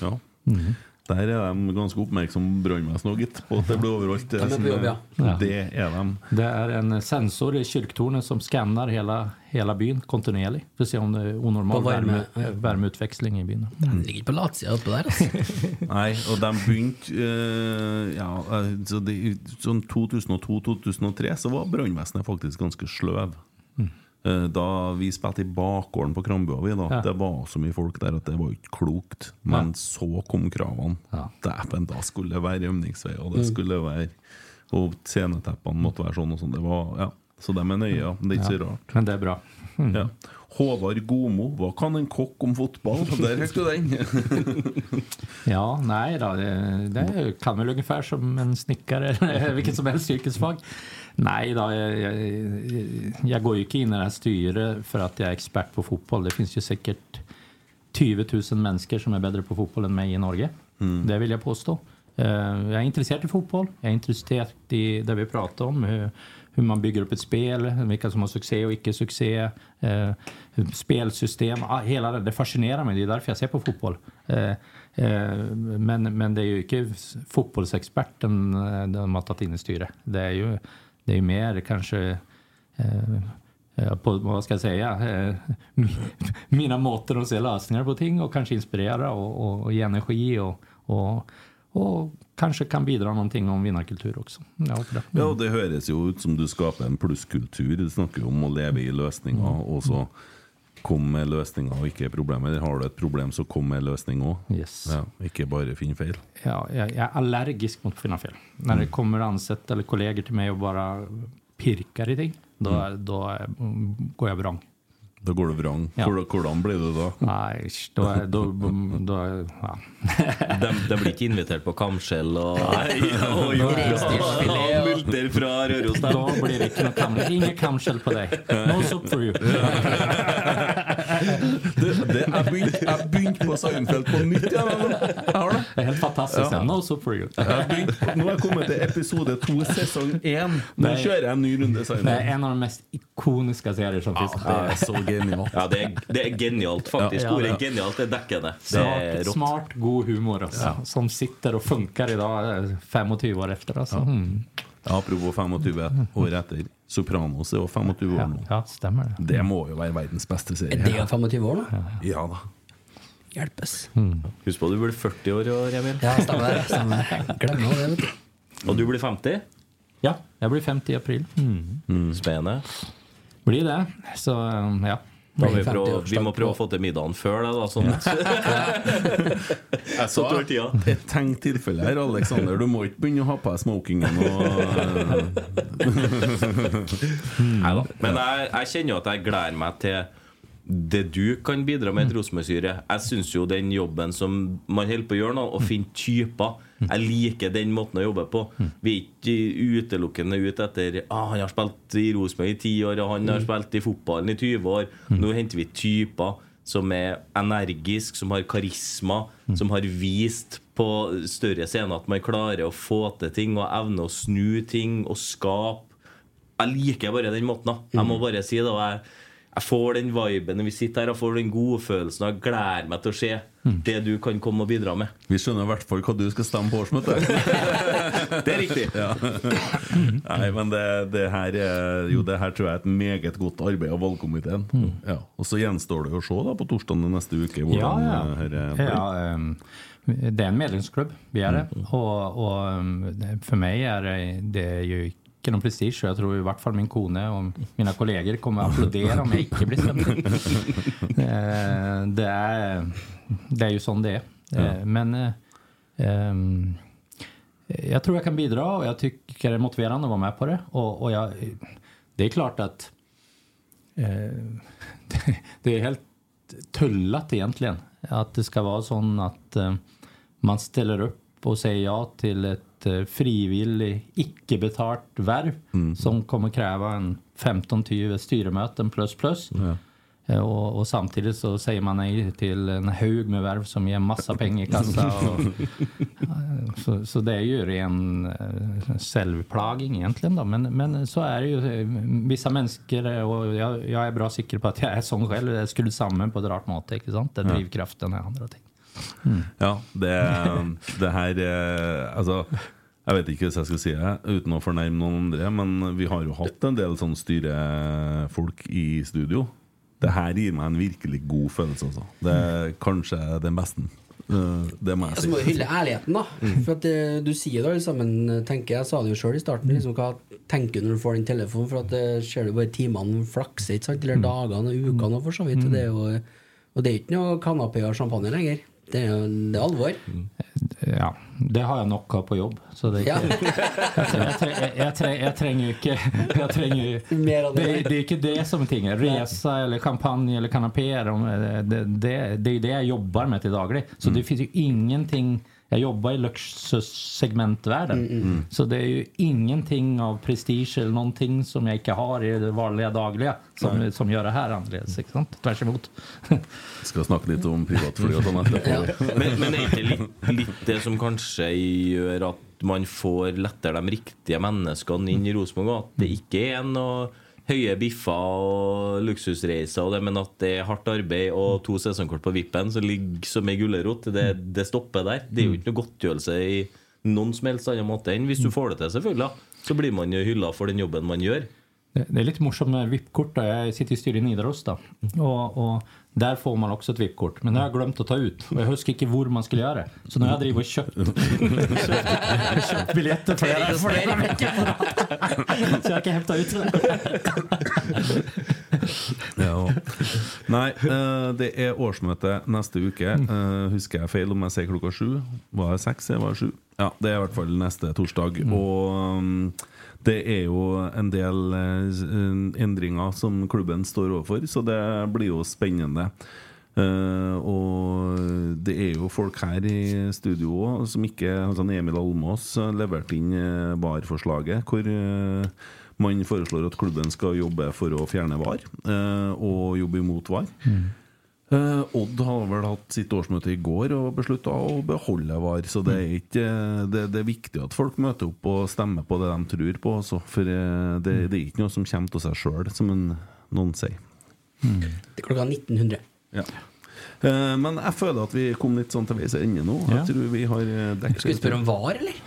Ja. Mm. Der er de ganske oppmerksomme brannvesen òg, gitt. På at det blir overalt. Det, er jobb, ja. Ja. det er de. Det är en sensor i kyrktornet som skannar hela, hela byn kontinuerligt för att se om det är onormal På värme, värmeutväxling i byn. De ligger på latsida oppå der, altså. Nei, og de begynte eh, Ja, eh, så det, sånn 2002-2003 så var brannvesenet faktisk ganske sløv. Eh, Da vi spilte i bakgården på Krambua, da, Ja. det var så mye folk der at det var ikke klokt. Men Ja. så kom kravene. Ja. Dæven, da skulle det være rømningsvei, og det skulle være Og sceneteppene måtte være sånn og sånn. Det var, ja. Så de er nøye. Det er ikke så rart. Men det är bra. Ja. Håvard Gomo, hva kan en kokk om fotball? Der fikk du den! Ja, nej då, det, det kan väl ungefär som en snickare eller vilket som helst yrkesfag. Nej då, jag, jag, jag går ju inte in i det här styret för att jag är expert på fotboll. Det finns ju säkert 20 000 människor som är bättre på fotboll än mig i Norge. Det vill jag påstå. Eh, Jag är intresserad i fotboll. Jag är intresserad i det vi pratar om. Hur, hur man bygger upp ett spel, vilka som har succé och icke succé. Eh, spelsystem, ah, hela det, det fascinerar mig. Det är därför jag ser på fotboll. Eh, men, men det är ju inte fotbollsexperten de har tagit in i styret. Det är ju, det är mer kanske eh, eh, på, vad ska jag säga, eh, mi- mina måter att se lösningar på ting och kanske inspirera och, och, och ge energi och, och, och kanske kan bidra någonting om vinnarkultur också. Hoppas det. Ja, det høres jo ut som du skaper en plusskultur. Du snakker om å leve i løsninger, og så kom med løsninger og ikke problemer. Har du et problem, så kom med løsning òg. Yes. Ja, ikke bare finn feil. Ja, jag, jag är allergisk mot fina fel. När det kommer ansättare eller kollegor till mig och bara pirkar i ting, då, då mm, går jag vrång. Da går du vrang. Ja. Hvordan, blir du da? Nej, då, är- då, då, ja. De, de blir ikke invitert på kamskjell og ja, multer fra Røros. Då blir det inte något kam, inget kamskjell på dig. No soup for you. Det, jeg begynte jeg begynte på Seinfeld på nytt har det. Det är helt fantastiskt. Ja. No soup for you. Jeg har begynt, nå har jeg kommet til episode to, sesong én. Nå kjører jeg en ny runde Det är Seinfeld. en av de mest ikoniska serier som finns. Det er så genialt. Ja, det er, det er genialt, faktisk. Ja, ja, Ordet ja. genialt er dekkende. Det er Smart, rått. smart, god humor alltså, som sitter och funkar idag eh, 25 år efter. Alltså. Mm. Ja, apropos 25 år etter. Sopranos er jo 25 år nå. ja, stämmer det. Det må jo være verdens beste Er serie. det 25 år nå? Ja da. Hjelpes. Husk på, du blir 40 år i år, Emil. Ja, stemmer det. Stemmer. Glemmer det, vet du. Og du blir 50. Ja, jag blir 50 i april. Mm. Spennende. Blir det. Så ja. Da vi, 50 prøve, årsdag vi må prøve å få til middagen før det, da. Sånn. Jeg Så tar tida. et tenkt tilfelle her, Alexander. Du må ikke begynne å ha på deg smokingen og Neida. Men jeg, jeg kjenner at jeg gleder meg til det du kan bidra med i et Rosenborg-styre. Jeg syns jo den jobben som man holder på å gjøre nå, å finne typer Jeg liker den måten å jobbe på. Vi er ikke utelukkende ute etter ah, Han har spilt i Rosenborg i 10 år, og han har spilt i fotballen i 20 år. Nå henter vi typer som er energiske, som har karisma, som har vist på større scener at man klarer å få til ting og evne å snu ting og skape jeg liker bare den måten. da Jeg må bare si det. Og jeg, jeg får den viben når vi sitter her. Jeg får den godfølelsen. og Jeg gleder meg til å se det du kan komme og bidra med. Vi skjønner i hvert fall hva du skal stemme på årsmøtet. Det er riktig. Ja. Nei, men det, det her er Jo, det her tror jeg er et meget godt arbeid av valgkomiteen. Ja. Og så gjenstår det å se da på torsdag neste uke Ja, hvordan ja. det her blir. ja ehm, det är en medlemsklubb, vi är det. Och, och det- för mig är det, ju inte någon prestige. Jag tror i vart fall min kone och mina kollegor kommer att applådera om jag inte blir stämd. Eh, det, är, det är ju sån det är. Eh, Men ehm, jag tror jag kan bidra och jag tycker det är motiverande att vara med på det. Och, och jag, det är klart att eh, det, det är helt tullat egentligen. Att det ska vara så att eh, man ställer upp och säger ja till ett eh, frivilligt, icke-betalt värv som kommer kräva en 15-20 styremöten plus plus. Eh, Och, och samtidigt så säger man nej till en hög med värv som ger massa pengar i kassa. Och, Eh, så, så det är ju ren självplaging egentligen då. Men, men så är det ju. Vissa människor, och jag, jag är bra säker på att jag är sån själv, är skrudd samman på ett rart sant? Det är drivkraften och andra ting. Ja, det, det her eh, Altså, jeg vet ikke hvis jeg skal si det uten å fornærme noen andre, men vi har jo hatt en del sånn styrefolk i studio. Det her gir meg en virkelig god følelse, altså. Det er kanskje den beste. Eh, Det må Så jeg må du si. hylle ærligheten, da. For at eh, Du sier det alle sammen, tenker jeg. sa det jo sjøl i starten. Liksom, hva tenker du når du får den telefonen? For at det ser du bare timene flakse, ikke sant? Eller dagene og ukene, og for så vidt. Det er jo, og det er jo ikke noe kanapé og champagne lenger. Det er, det er alvor. Ja, det har jag nog av på jobb. Så det, jag tränger ju inte... Jag tränger ju, Mer av det, det. det är inte det som ting. Resa eller champagne eller eh, Det, det, det är det jag jobbar med till daglig. Så det finns ju ingenting... Jag jobbar i lyxsegmentvärlden. Så det är ju ingenting av prestige eller någonting som jag inte har i det vanliga dagliga som, som gör det här annorledes. Inte sant? Tvärs emot. Skal snakke litt om privatfly og sånn etterpå. Men, men litt det som kanskje gjør at man får lettere de riktige menneskene inn i Rosenborg? At det ikke er noe høye biffer og luksusreiser, og det, men at det er hardt arbeid og to sesongkort på vippen som ligger som ei gulrot. Det, det stopper der. Det er jo ikke noe godtgjørelse i noen som helst annen måte enn hvis du får det til, selvfølgelig. da. Så blir man jo hylla for den jobben man gjør. Det det är lite morsomt med VIP-kort. Jag sitter i styret i Nidaros. Då. Och, och där får man också ett VIP-kort. Men det har jag glömt att ta ut. Och jag huskar inte var man skulle göra det. Så nu har jag drivit och köpt, köpt, köpt biljetter flera, flera veckor på rad. Så jag kan hämta ut det. Ja. Nei, eh, det er årsmøte neste uke. Eh, husker jeg feil om jeg sier klokka sju? Var det eller var det sju? Ja, det er i hvert fall neste torsdag. Og um, det er jo en del eh, endringer som klubben står overfor, så det blir jo spennende. Uh, og det er jo folk her i studio òg som ikke altså Emil Almås leverte inn eh, VAR-forslaget, hvor uh, man foreslår at klubben skal jobbe for å fjerne VAR, uh, og jobbe imot VAR. Mm. Eh, Odd har vel hatt sitt årsmøte i går og beslutta å beholde VAR. Så det er, ikke, det, det er viktig at folk møter opp og stemmer på det de tror på. Også, for eh, det, det er ikke noe som kommer av seg sjøl, som en, noen sier. Det er klokka 1900. Ja. Eh, men jeg føler at vi kom litt sånn til veis ende nå. Ja. Jeg tror vi har eh, dekket Skal vi spørre om VAR, eller?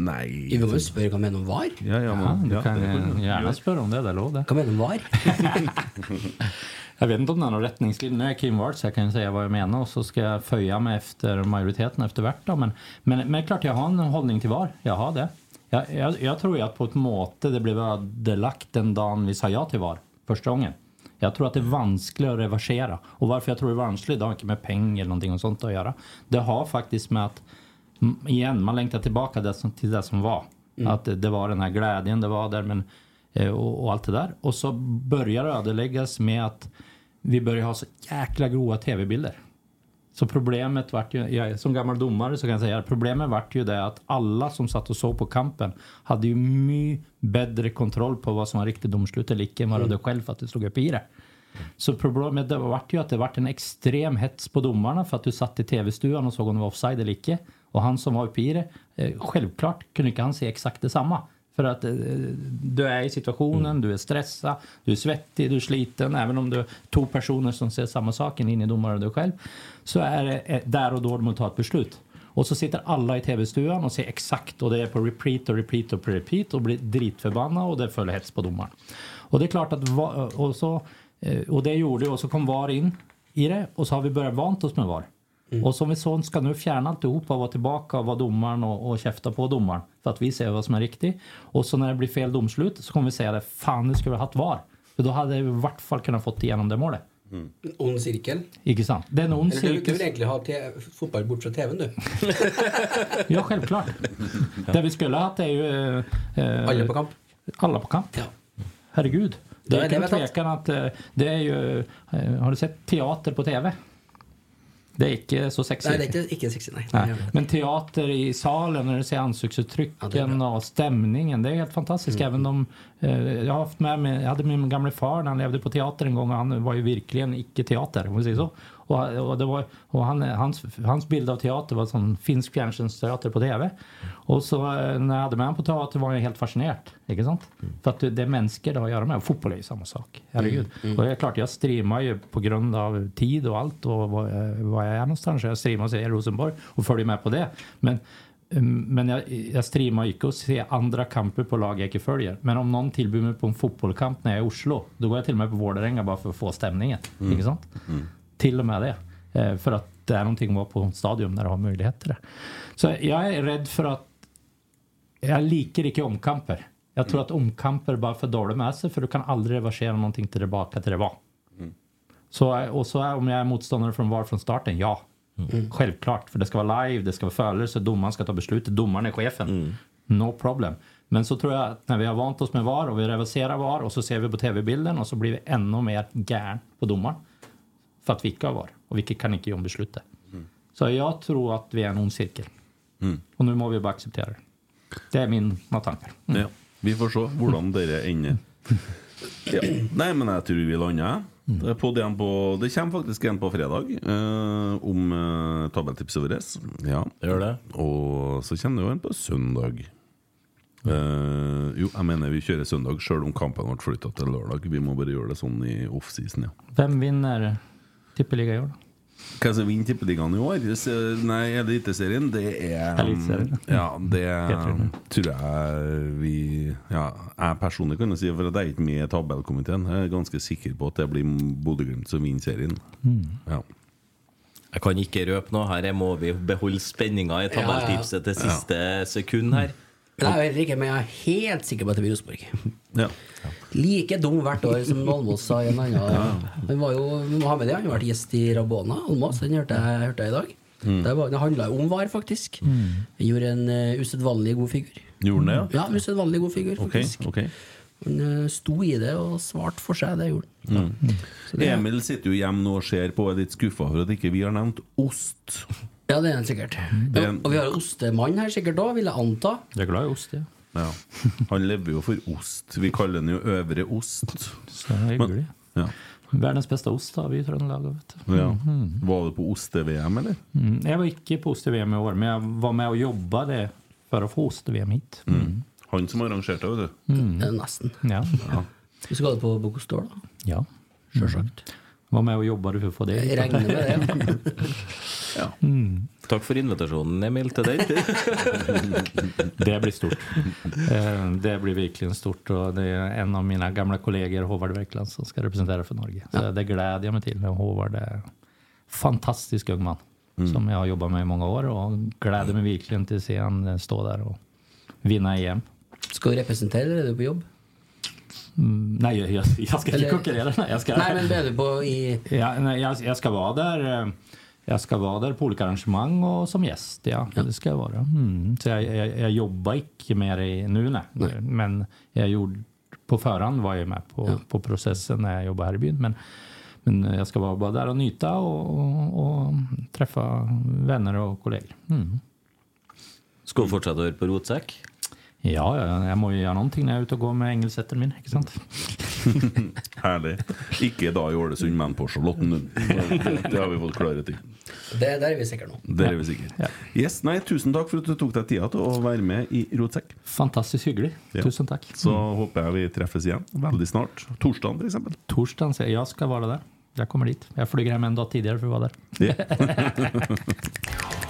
Nei Vi må jo spørre hva mener om VAR. Ja, ja, Ja, men, du ja, kan eh, kan- gärna spöra om det. Det är lov det. Hva mener du om VAR? Jag vet inte om det är någon rättningslinje. Nu är Kim Ward så jag kan säga vad jag menar och så ska jag föja mig efter majoriteten efter vart. Då. Men, men, men det är klart jag har en hållning till VAR. Jag har det. Jag, jag, jag tror ju att på ett måte det blev ödelagt den dagen vi sa ja till VAR första gången. Jag tror att det är vanskligt att reversera. Och varför jag tror det är vanskligt, det har inte med pengar eller någonting och sånt att göra. Det har faktiskt med att, mm, igen, man längtar tillbaka det som, till det som var. Att det, det var den här glädjen, det var där, men, eh, och, och allt det där. Och så börjar det ödeläggas med att vi börjar ha så jäkla grova tv-bilder. Så problemet vart ju, jag, som gammal domare så kan jag säga problemet vart ju det att alla som satt och såg på kampen hade ju mycket bättre kontroll på vad som var riktigt domslut eller icke än vad du hade själv för att du stod upp i det. Så problemet det vart ju att det vart en extrem hets på domarna för att du satt i tv-stugan och såg om det var offside eller icke. Och han som var uppe i det, eh, självklart kunde inte han se exakt detsamma. För att eh, du är i situationen, du är stressad, du är svettig, du är sliten. Även om du är två personer som ser samma sak, en innedomare och du själv. Så är det eh, där och då du måste ta ett beslut. Och så sitter alla i tv-stugan och ser exakt och det är på repeat och repeat och repeat och blir dritförbannade och det följer hets på domaren. Och det är klart att va- och så eh, och det gjorde och så kom VAR in i det och så har vi börjat vant oss med VAR. Och som vi sånt ska nu fjärna alltihopa och vara tillbaka och vara domaren och, och käfta på domaren för att vi ser vad som är riktigt. Och så när det blir fel domslut så kommer vi säga det fan nu skulle vi ha haft VAR. För då hade vi i vart fall kunnat fått igenom det målet. En ond sirkel? Ikke sant? Det är en ond Eller du, du cirkus. vil egentlig ha te fotball bort fra TV-en, du? Ja, självklart. Det vi skulle ha haft är ju... eh, Alle på kamp? Alla på kamp. Ja. Herregud. Det Det är är ingen tvekan att eh, det är ju... eh, Har du sett teater på TV? Det er ikke så sexy. Nei, det er ikke, ikke sexy, nei. Det. Men teater i salen, när du ser ansiktsuttrycken och stämningen, det är helt fantastiskt. Även om, eh, jag, har haft med mig, jag hade min gamle far när han levde på teater en gång och han var ju verkligen icke-teater, om vi säger så. Och, och, det var, och han, hans, hans bild av teater var sån finsk fjärrstjärnsteater på TV. Och så eh, när jag hade med honom på teater var jag helt fascinerad. Ikke sant? För att det är människor det har att göra med. Och fotboll är ju samma sak. Herregud. Och det är klart, jag streamar ju på grund av tid och allt och var, var jag är någonstans. Jag streamar och ser Rosenborg och följer med på det. Men Mm, Men jeg, jeg streamer ikke å se andre kamper på lag jeg ikke følger. Men om noen tilbyr meg på en fotballkamp når jeg er i Oslo, da går jeg til og med på Vålerenga bare for å få stemningen. Ikke sant? Til og med det. Eh, For at det noe med å være på stadion der du har mulighet til det. Så jeg er redd for at Jeg liker ikke omkamper. Jeg tror at omkamper bare får dårlig med seg, for du kan aldri reversere noe tilbake til det var. Så, och så är, om jag är motståndare från VAR från starten, ja. Självklart, för det ska vara live, det ska vara följelse, domaren ska ta beslutet, domaren är chefen. No problem. Men så tror jag att när vi har vant oss med VAR och vi reverserar VAR och så ser vi på tv-bilden och så blir vi ännu mer gärn på domaren. För att vi inte har VAR och vi kan inte göra beslutet. Så jag tror att vi är en ond cirkel. Och nu må vi bara acceptera det. Det är mina tankar. Ja, vi får se hvordan dere ender. Ja. Nei, men jeg tror vi lander. Det, er på den på, det kommer faktisk en på fredag eh, om uh, tabelltipset vårt. Ja. Gjør det. Og så kommer det jo en på søndag. Eh, jo, jeg mener vi kjører søndag sjøl om kampen ble flytta til lørdag. Vi må bare gjøre det sånn i offseason, ja. Vem vinner tippeliga i år? Hva som vinner Tippeligaen i år? Nei, Eliteserien, det er Eliteserien. Ja, det tror jeg vi Ja, jeg personlig kan jo si, for jeg er ikke med i tabellkomiteen, jeg er ganske sikker på at det blir Bodø-Glimt som vinner serien. Ja. Jeg kan ikke røpe noe her. Jeg må vi beholde spenninga i tabelltipset til siste sekund her. Men jeg er heller ikke, men jeg er helt sikker på at det blir Rosenborg. ja. Like dum hvert år som Almås sa i en annen Han var jo, vi må ha med det, han har vært gjest i Rabona, Almås, den hørte jeg, hørte jeg i dag. Det, var, det handla jo om VAR, faktisk. Han gjorde en uh, usedvanlig god figur. Gjorde han det, ja? Ja, usedvanlig god figur, faktisk. ok. Han eh, sto i det og svarte for seg, det gjorde han. Det, Emil sitter jo hjemme nå og ser på og er litt skuffa for at ikke vi har nevnt ost. Ja, det er han sikkert. Det Ja, er og vi har ostemann her sikkert òg, vil jeg anta. Jag är glad i ost, ja. Ja. Han lever jo for ost. Vi kaller den jo Øvre Ost. Så hyggligt. Ja. Världens bästa ost har vi i Trøndelag. Vet du. ja. Var det på oste-VM, eller? Mm. Jag var inte på ost-VM i år, men jag var med och jobbade för att få ost-VM hit. Han som arrangerte det, vet du. Er Nesten. Ja. Vi skal ha det på Bokostål, da. ja. Sjølsagt. Var med och jobbade för att få det. Jeg regner med det. Takk for invitasjonen, Emil, til den. Det blir stort. Eh, Det blir verkligen stort. Och det är en av mina gamla kollegor, Håvard Werkland, som ska representera för Norge. Så det gläder jag mig till. Och Håvard är en fantastisk ung man som jag har jobbat med i många år och gläder mig verkligen till att se han stå där och vinna EM. Skal du representere, eller er du på jobb? Mm, nej, jag, jag, jag ska inte konkurrera. Nej, jag ska, Nei, men er du på i Ja, nej, jag, jag ska vara där. eh, Jag ska vara där på olika arrangemang och som gäst. Ja, det ska jag vara. Mm. Så jag, jag, jag jobbar inte med det nu, nej. Men jag gjorde, på förhand var jag med på, på processen när jag jobbade här i byn. Men, men jag ska vara bara där och nyta och, och, och träffa vänner och kollegor. Mm. Skal du fortsette å høre på Rotsekk? Ja, ja, jag må ju göra någonting när jag är ute och går med engelsettern min, inte sant? Herlig. Ikke da i Ålesund, men på Charlottenlund. Det, det har vi fått klarhet i. det, Der er vi sikre nå. Det er vi sikre. Yes, nei, tusen takk for at du tok deg tida til å være med i Rotsekk. Fantastiskt hygglig. Ja. Tusen tack. Så håper jeg vi treffes igjen veldig snart. Torsdag. Torsdagen, säger jag jag ska vara där. Jag kommer dit. Jag flyger hem en dag tidigare för att vara där. Ja.